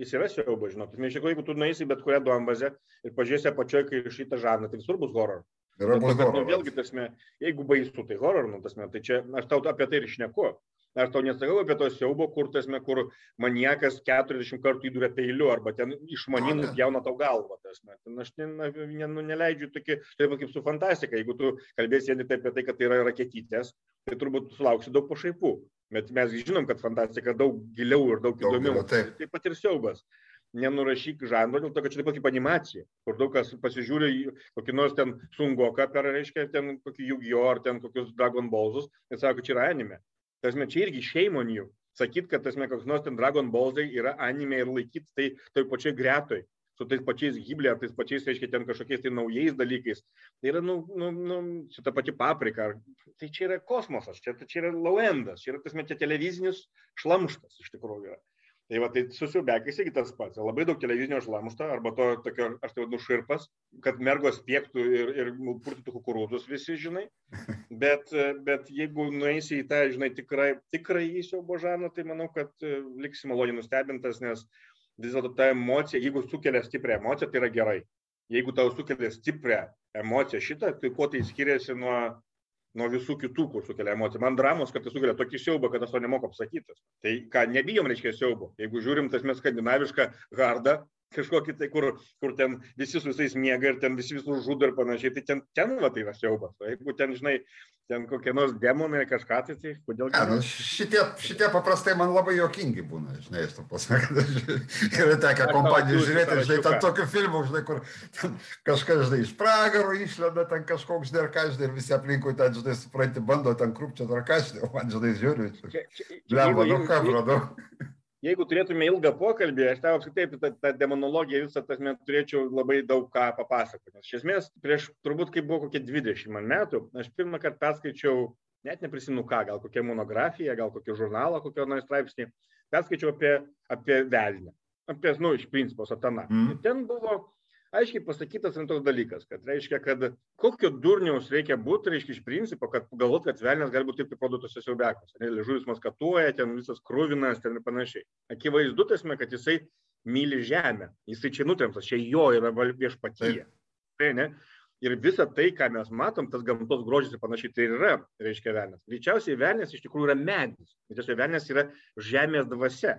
Jis yra siaubo, žinot. Iš tikrųjų, jeigu tu nueisi bet kurią duombazę ir pažiūrėsi apačioje, kai šitą žanrą, tai visur bus horror. Yra bus horror. Nu, vėlgi, tasme, jeigu baisu, tai horror, nu, tasme, tai čia aš tau apie tai ir šneku. Aš tau nesakau apie to siaubo, kur, tasme, kur maniekas 40 kartų įduria peiliu arba ten išmaninus jauna tau galvą. Tasme. Ten aš ne, ne, nu, neleidžiu tokį, taip kaip su fantastika. Jeigu tu kalbėsi vien apie tai, kad tai yra raketytės, tai turbūt sulauksi daug pašaipų. Bet mes žinom, kad fantastika daug giliau ir daug, daug įdomiau. Taip. taip pat ir siaubas. Nenurašyk žanro, dėl to, kad čia taip pat kaip animacija, kur daug kas pasižiūri kokį nors ten sungoką per, reiškia, ten kokį Yu-Gi-Oh! ar ten kokius Dragon Ballsus ir sako, čia yra anime. Tasme, čia irgi šeimonių. Sakyt, kad tasme, koks nors ten Dragon Ballsai yra anime ir laikyti tai toj pačioj gretoj su tais pačiais Giblė, ar tais pačiais, reiškia, ten kažkokiais tai naujais dalykais. Tai yra, nu, nu, nu čia ta pati paprika. Tai čia yra kosmosas, čia, čia yra lauendas, čia yra, tasme, čia televizinis šlamštas iš tikrųjų. Yra. Tai va, tai susiubekis irgi tas pats. Labai daug televizinio šlamšto, arba to, tokio, aš tai vadinu, širpas, kad mergos piektų ir, ir purtytų kukurūzus visi, žinai. Bet, bet jeigu nueisi į tą, žinai, tikrai, tikrai įsiaubo žaną, tai manau, kad e, liksi maloniai nustebintas, nes vis dėlto ta emocija, jeigu sukelia stiprią emociją, tai yra gerai. Jeigu tau sukelia stiprią emociją šitą, tai kuo tai skiriasi nuo nuo visų kitų, kur sukelia emociją. Man dramos, kad tai sukelia tokį siaubą, kad aš to nemoku apsakyti. Tai ką, nebijom, reiškia siaubo. Jeigu žiūrim, tas mes skandinavišką gardą, kažkokį tai, kur, kur ten visi su visais miega ir ten visi visus žudo ir panašiai, tai ten, ten va, tai yra siaubas. O jeigu ten, žinai, ten kokie nors demonai kažką, tai, tai kodėl... Ja, nu, šitie, šitie paprastai man labai jokingi būna, žinai, pasakyti, kad yra tekę kompanijų žiūrėti, žinai, ten tokių filmų, žinai, kur kažkas, žinai, iš pragaro išlenda, ten kažkoks dar ką, žinai, ir visi aplinkui ten, žinai, supranti, bando ten krūpčią ar ką, žinai, o man, žinai, žiūriu. Lemba, nu ką, brodau jeigu turėtume ilgą pokalbį, aš tau apskritai tą, tą demonologiją visą tas met turėčiau labai daug ką papasakoti. Nes iš esmės, prieš turbūt kaip buvo kokie 20 metų, aš pirmą kartą perskaičiau, net neprisimenu ką, gal kokią monografiją, gal kokį žurnalą, kokio nors straipsnį, perskaičiau apie, apie velnę, apie, nu, iš principo, sataną. Mm. Ir ten buvo aiškiai pasakytas rimtas dalykas, kad reiškia, kad kokio durniaus reikia būti, reiškia iš principo, kad galvot, kad velnės gali būti taip produktuose siaubiakas. Liežuvis maskatuoja, ten visas krūvinas, ten ir panašiai. Akivaizdu, tasme, kad jisai myli žemę, jisai čia nutremtas, čia jo yra viešpatyje. Tai ne? Ir visa tai, ką mes matom, tas gamtos grožis ir panašiai, tai yra, reiškia, velnės. Greičiausiai velnės iš tikrųjų yra medis. Tiesiog velnės yra žemės dvasia.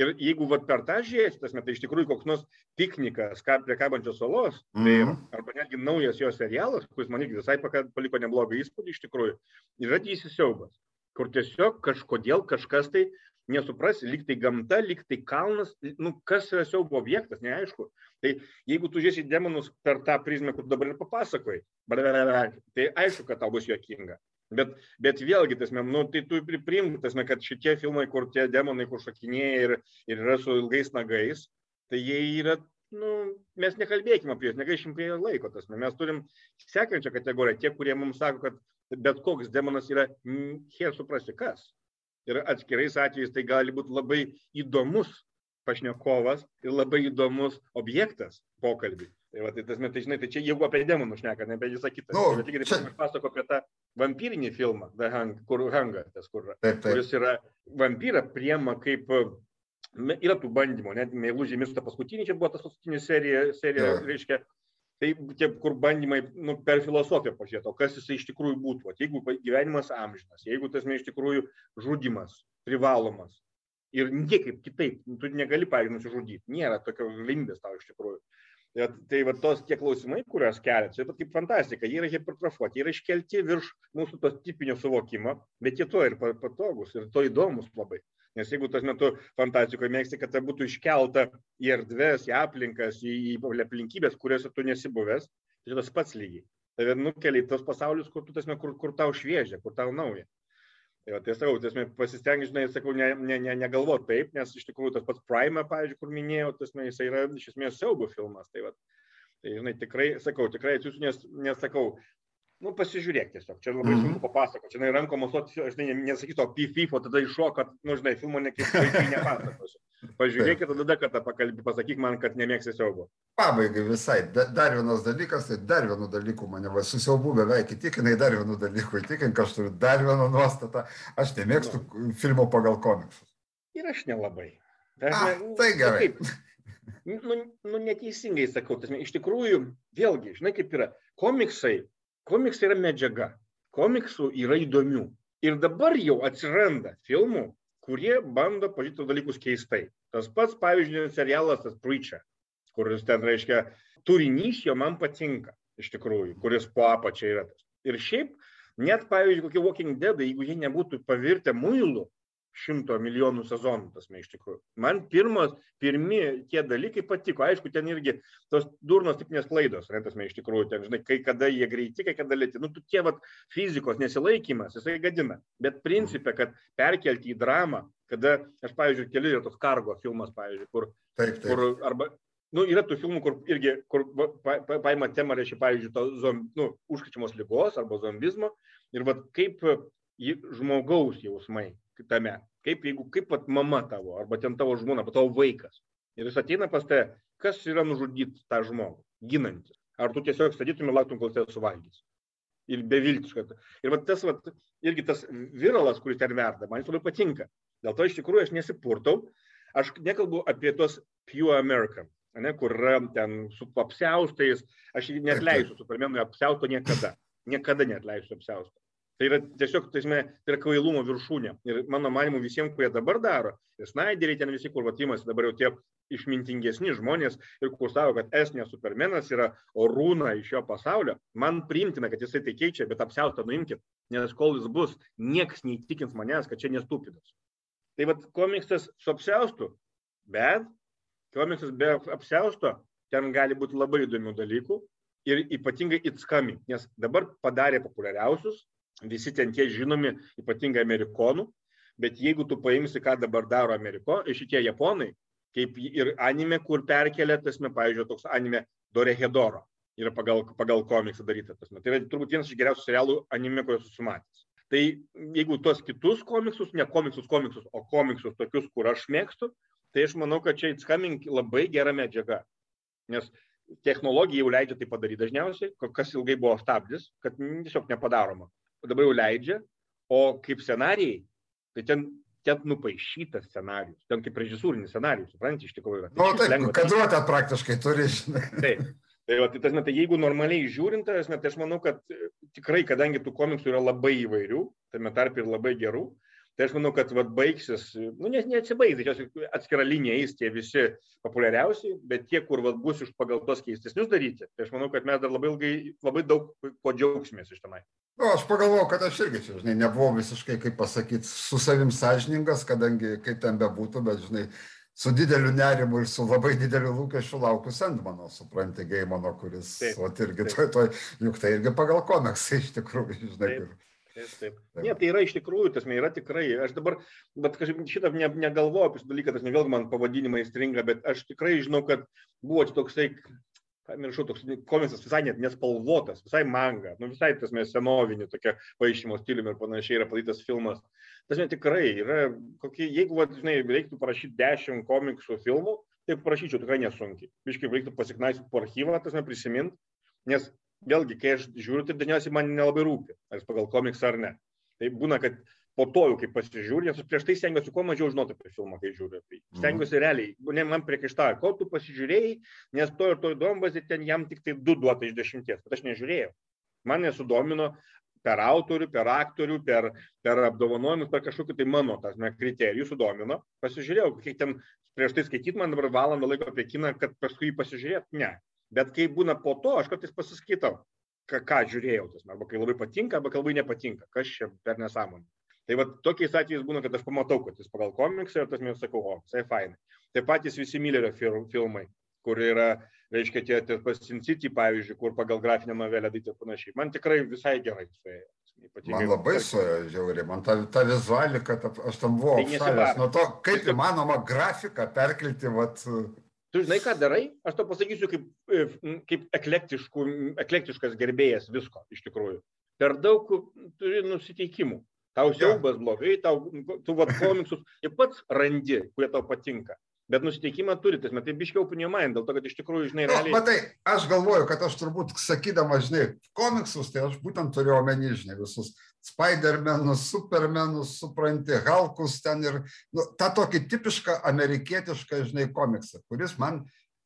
Ir jeigu vat, per tą žiūrėti, tas metai iš tikrųjų koks nors piknikas prie kabančios salos, mm -hmm. tai, mhm. arba netgi naujas jo serialas, kuris man irgi visai paliko neblogą įspūdį iš tikrųjų, yra didysis siaubas, kur tiesiog kažkodėl kažkas tai nesuprasi, lyg tai gamta, lyg tai kalnas, nu, kas yra siaubo objektas, neaišku. Tai jeigu tu žiūrėsi demonus per tą prizmę, kur dabar ir papasakoji, tai aišku, kad tau bus juokinga. Bet, bet vėlgi, tasme, nu, tai tu priimk, tasme, kad šitie filmai, kur tie demonai, kur šokinėja ir, ir yra su ilgais nagais, tai jie yra, nu, mes nekalbėkime apie juos, negaišim prie laiko, tasme, mes turim sekančią kategoriją, tie, kurie mums sako, kad bet koks demonas yra, hier suprasti kas. Ir atskirais atvejais tai gali būti labai įdomus pašnekovas ir labai įdomus objektas pokalbį. Tai, va, tai, tas, tai, žinai, tai čia jeigu apie demonus šneka, ne apie visą kitą. Nu, bet tik čia... aš pasako apie tą vampyrinį filmą, Hang, kur Hanga, tas, kur, taip, taip. kuris yra vampyrą priema kaip yra tų bandymų, net Meilužė miršta paskutinį, čia buvo tas paskutinė serija, serija yeah. reiškia, tai tie, kur bandymai nu, per filosofiją pažiūrėti, o kas jisai iš tikrųjų būtų, o jeigu gyvenimas amžinas, jeigu tas iš tikrųjų žudimas privalomas ir niekaip kitaip, tu negali, pavyzdžiui, nusižudyti, nėra tokio galimybės tau iš tikrųjų. Tai, tai va tos tie klausimai, kuriuos kelia, čia taip kaip fantastika, jie yra hipertrofuoti, jie yra iškelti virš mūsų tos tipinio suvokimo, bet jie to ir patogus ir to įdomus labai. Nes jeigu tas metu fantastikoje mėgsti, kad tai būtų iškelta į erdves, į aplinkas, į, į aplinkybės, kuriuose tu nesi buvęs, tai tas pats lygiai. Tai nukeliai tos pasaulius, kur, tu, tasme, kur, kur tau šviežia, kur tau nauja. Tai, tai sakau, tiesmė, pasistengi, žinai, sakau, ne, ne, ne, negalvot taip, nes iš tikrųjų tas pats Prime, pavyzdžiui, kur minėjau, tiesmė, jis yra iš esmės siaubo filmas. Tai, va, tai žinai, tikrai, sakau, tikrai atsiųsiu, nes, nesakau, nu, pasižiūrėk tiesiog, čia labai sunku papasakoti, čia, žinai, rankom masuoti, aš žinai, nesakysiu, o pififo, tada iššokat, nu, žinai, filmo nekiek vaikai nepasakosiu. Pažiūrėkit, tada kada pakalbį, pasakyk man, kad nemėgsi siaubo. Pabaigai visai, da, dar vienas dalykas, tai dar vienu dalyku mane va, su siaubu beveik įtikinai, dar vienu dalyku įtikink, aš turiu dar vieną nuostatą, aš nemėgstu no. Nu. filmo pagal komiksus. Ir aš nelabai. Aš A, ne, tai gerai. Kaip, nu, nu, neteisingai sakau, tas, iš tikrųjų, vėlgi, žinai kaip yra, komiksai, komiksai yra medžiaga, komiksų yra įdomių. Ir dabar jau atsiranda filmų, kurie bando pažiūrėti dalykus keistai. Tas pats, pavyzdžiui, serialas tas Preacher, kuris ten reiškia, turinys jo man patinka, iš tikrųjų, kuris po apačia yra tas. Ir šiaip, net, pavyzdžiui, kokie Walking Dead, jeigu jie nebūtų pavirtę muilų, šimto milijonų sezonų, tas mes iš tikrųjų. Man pirmas, pirmi tie dalykai patiko, aišku, ten irgi tos durnos tipinės klaidos, ne, tas mes iš tikrųjų, ten, žinai, kai kada jie greiti, kai kada lėti, nu, tie vat fizikos nesilaikymas, jisai gadina, bet principė, kad perkelti į dramą, kada, aš, pavyzdžiui, keli yra tos kargo filmas, pavyzdžiui, kur, taip, taip. kur arba nu, yra tų filmų, kur irgi, kur pa, pa, paima temą, reiškia, pavyzdžiui, to zom, nu, užkrečiamos lygos arba zombizmo ir vad kaip žmogaus jausmai tame, kaip jeigu, kaip pat mama tavo, arba ten tavo žmona, arba tavo vaikas. Ir jis ateina pas tave, kas yra nužudyti tą žmogų, ginantis. Ar tu tiesiog statytum ir lauktum, kol tave suvalgys. Ir beviltiškai. Ir va tas, va, irgi tas viralas, kuris ten verda, man jis labai patinka. Dėl to iš tikrųjų aš nesipurtau. Aš nekalbu apie tos Pure American ne, kur yra ten su apsiaustais, aš net leisiu Supermenui apsiausto niekada. Niekada net leisiu apsiausto. Tai yra tiesiog, tai, esmė, tai yra kvailumo viršūnė. Ir mano manimu visiems, kurie dabar daro, ir Snaideriai ten visi, kur vatimas dabar jau tie išmintingesni žmonės ir kur savo, kad esnė supermenas yra orūna iš šio pasaulio, man priimtina, kad jisai tai keičia, bet apsiaustą nuimkit, nes kol jis bus, niekas neįtikins manęs, kad čia nestupidas. Tai vad komiksas su apsiaustu, bet komiksas be apsiausto, ten gali būti labai įdomių dalykų ir ypatingai it's coming, nes dabar padarė populiariausius, visi ten tie žinomi, ypatingai amerikonų, bet jeigu tu paimsi, ką dabar daro Ameriko, šitie japonai, kaip ir anime, kur perkelia, tasme, pavyzdžiui, toks anime Dorehedoro, yra pagal, pagal komiksą daryta. Tasme. Tai yra turbūt vienas iš geriausių serialų anime, kuriuos esu matęs. Tai jeigu tuos kitus komiksus, ne komiksus, komiksus, o komiksus tokius, kur aš mėgstu, tai aš manau, kad čia It's Coming labai gera medžiaga. Nes technologija jau leidžia tai padaryti dažniausiai, kas ilgai buvo stabdis, kad tiesiog nepadaroma. Dabar jau leidžia, o kaip scenarijai, tai ten, ten nupaišytas scenarijus, ten kaip režisūrinis scenarijus, suprantate, iš tikrųjų. Na, nu, taip, kadruotę praktiškai turi. Taip. Tai, va, tai, tas, tai jeigu normaliai žiūrint, tas, tai aš manau, kad tikrai, kadangi tų komiksų yra labai įvairių, tame tarp ir labai gerų, Tai aš manau, kad vat, baigsis, nu, nes neatsibaigs, tai atskira linija eis tie visi populiariausi, bet tie, kur vat, bus iš pagal tos keistesnius daryti, tai aš manau, kad mes dar labai ilgai, labai daug ko džiaugsimės iš tenai. Nu, aš pagalvojau, kad aš irgi, čia, žinai, nebuvau visiškai, kaip pasakyti, su savim sąžiningas, kadangi kaip ten bebūtų, bet, žinai, su dideliu nerimu ir su labai dideliu lūkesčiu laukiu Sandmano, supranti, Geimano, kuris, o irgi, toj, toj, juk tai irgi pagal komiksą iš tikrųjų, žinai. Taip. Ir, Taip, taip. Ne, tai yra iš tikrųjų, tas yra tikrai. Aš dabar, bet kažkaip šitą ne, negalvoju apie šitą dalyką, tas vėlgi man pavadinimai stringa, bet aš tikrai žinau, kad buvo toksai, pamiršau, toks komiksas visai net nespalvotas, visai manga, nu visai tas mes senovinį tokia paaišymo stiliumi ir panašiai yra padarytas filmas. Tas net tikrai yra, kokie, jeigu, va, žinai, reiktų parašyti dešimt komiksų filmų, tai parašyčiau tikrai nesunkiai. Biškai reiktų pasiknaisyti po archyvą, tas neprisimint, nes vėlgi, kai aš žiūriu, tai dažniausiai man nelabai rūpi, ar jis pagal komiksą ar ne. Tai būna, kad po to jau, kai pasižiūriu, nes prieš tai stengiuosi kuo mažiau žinoti apie filmą, kai žiūriu. Tai stengiuosi realiai, ne man priekaištauja, ko tu pasižiūrėjai, nes to ir to įdomas, ten jam tik tai du duota iš dešimties, bet aš nežiūrėjau. Man nesudomino per autorių, per aktorių, per, per apdovanojimus, per kažkokį tai mano tas ne, kriterijų sudomino. Pasižiūrėjau, kiek ten prieš tai skaityt man dabar valandą laiko apie kiną, kad paskui jį pasižiūrėt. Ne, Bet kai būna po to, aš kartais pasiskaitau, ką, ką žiūrėjau, tas, arba kai labai patinka, arba kai labai nepatinka, kas čia per nesąmonę. Tai va tokiais atvejais būna, kad aš pamatau, kad jis pagal komiksą ir tas mes sakau, o, tai fainai. Taip patys visi Millerio filmai, kur yra, reiškia, tie, tie Sin City, pavyzdžiui, kur pagal grafinę novelę daryti ir panašiai. Man tikrai visai gerai suėjo. Man labai suėjo žiauriai, man ta, ta vizualika, ta, aš tam buvau tai apšalęs nuo to, kaip įmanoma grafiką perkelti, vat, tu žinai, ką darai, aš to pasakysiu kaip, kaip eklektiškas gerbėjas visko iš tikrųjų. Per daug turi nusiteikimų. Tau siaubas blogai, tau, tu vad komiksus ir pats randi, kurie tau patinka. Bet nusiteikimą turi, tas metai biškiau puniuojaman, dėl to, kad iš tikrųjų, žinai, nu, realiai... No, matai, aš galvoju, kad aš turbūt sakydamas, žinai, komiksus, tai aš būtent turiu omeny, žinai, visus Spider-Manus, Supermanus, supranti, Halkus ten ir nu, tą tokį tipišką amerikietišką, žinai, komiksą, kuris man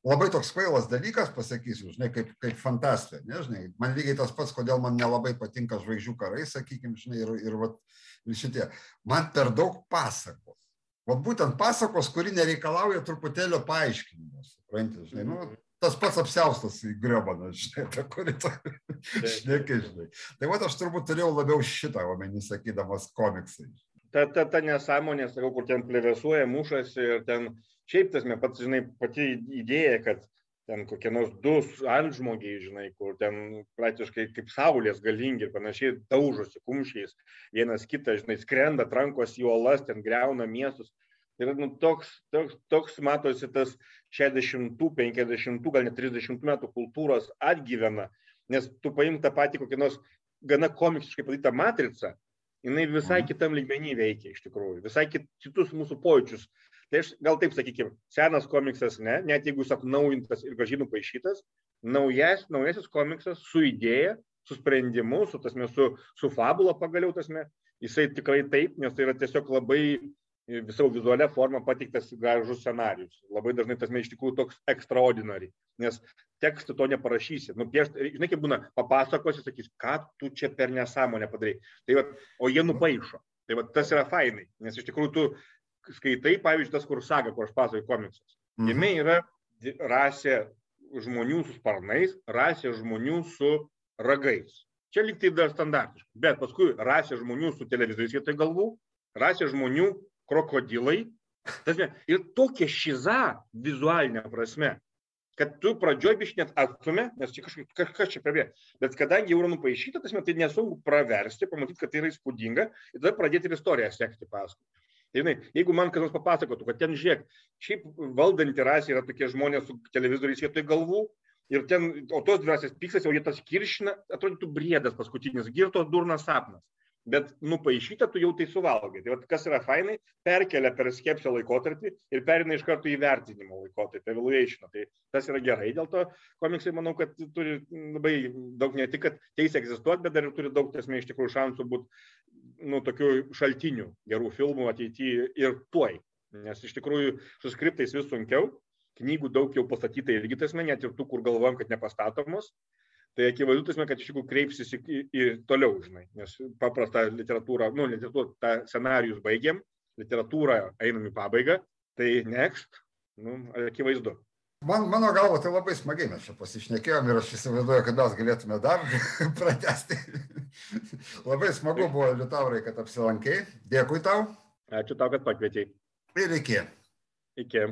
labai toks kvailas dalykas, pasakysiu, žinai, kaip, kaip fantastė, nežinai, man lygiai tas pats, kodėl man nelabai patinka žvaigždžių karai, sakykime, žinai, ir, ir, vat, ir šitie, man per daug pasakos Vat būtent pasakos, kuri nereikalauja truputėlio paaiškinimo, suprantate, žinai, nu, mhm. tas pats apsiaustas į grebaną, žinai, ta kuri to šneki, žinai. Tai va aš turbūt turėjau labiau šitą omeny, sakydamas komiksai. ta, ta, ta nesąmonė, sakau, kur ten plevesuoja, mušasi ir ten, šiaip tas, pats, žinai, pati idėja, kad ten kokie nors du antžmogiai, žinai, kur ten praktiškai kaip saulės galingi ir panašiai daužosi kumščiais, vienas kitą, žinai, skrenda, trankos į olas, ten greuna miestus. Ir nu, toks, toks, toks matosi tas 60, 50, gal net 30 metų kultūros atgyvena, nes tu paim tą patį kokį nors gana komiksiškai padarytą matricą, jinai visai mhm. kitam lygmenį veikia iš tikrųjų, visai kitus mūsų pojūčius. Tai aš gal taip sakykime, senas komiksas, ne, net jeigu jis atnaujintas ir gražiai nupaišytas, naujas, naujasis komiksas su idėja, su sprendimu, su, tasme, su, su fabula pagaliau, tasme, jisai tikrai taip, nes tai yra tiesiog labai visau vizualia forma pateiktas gražus scenarius. Labai dažnai tas iš tikrųjų toks extraordinary, nes tekstų to neparašysi. Nupiešt, žinai, kaip būna, papasakosi, sakys, ką tu čia per nesąmonę padarai. Tai va, o jie nupaišo. Tai va, tas yra fainai, nes iš tikrųjų tu skaitai, pavyzdžiui, tas, kur saga, kur aš pasakoju komiksas. Mhm. Jame yra rasė žmonių su sparnais, rasė žmonių su ragais. Čia liktai dar standartiškai. Bet paskui rasė žmonių su televizoriais vietoj galvų, rasė žmonių krokodilai. Tasme, ir tokia šiza vizualinė prasme, kad tu pradžioj biš net atstumė, nes čia kažkas, kažkas čia prie. Bet kadangi jau yra nupaišyta, tasme, tai nesunku praversti, pamatyti, kad tai yra įspūdinga ir tada pradėti ir istoriją sekti paskui. Žinai, jeigu man kas nors papasakotų, kad ten žiūrėk, šiaip valdanti rasė yra tokie žmonės su televizoriais vietoj galvų, ir ten, o tos dvasios pyksas, jau jie tas kiršina, atrodytų briedas paskutinis, girtos durnas sapnas bet nupaišyta tu jau tai suvalgai. Tai vat, kas yra fainai, perkelia per skepsio laikotarpį ir perina iš karto į vertinimo laikotarpį, evaluation. Tai tas yra gerai, dėl to komiksai, manau, kad turi labai daug ne tik, kad teisė egzistuoti, bet dar ir turi daug, esmė, iš tikrųjų šansų būti nu, tokių šaltinių gerų filmų ateityje ir tuoj. Nes iš tikrųjų su skriptais vis sunkiau, knygų daug jau pastatyta irgi tasme, net ir tų, kur galvojam, kad nepastatomos tai akivaizdu, tasme, kad iš tikrųjų kreipsis į, į, į toliau, žinai, nes paprastą literatūrą, nu, literatūrą, tą scenarijus baigiam, literatūrą einam į pabaigą, tai next, nu, akivaizdu. Man, mano galva, tai labai smagiai mes čia pasišnekėjom ir aš įsivaizduoju, kad mes galėtume dar pratesti. labai smagu buvo, Liutaurai, kad apsilankėjai. Dėkui tau. Ačiū tau, kad pakvietėjai. Ir iki. Iki.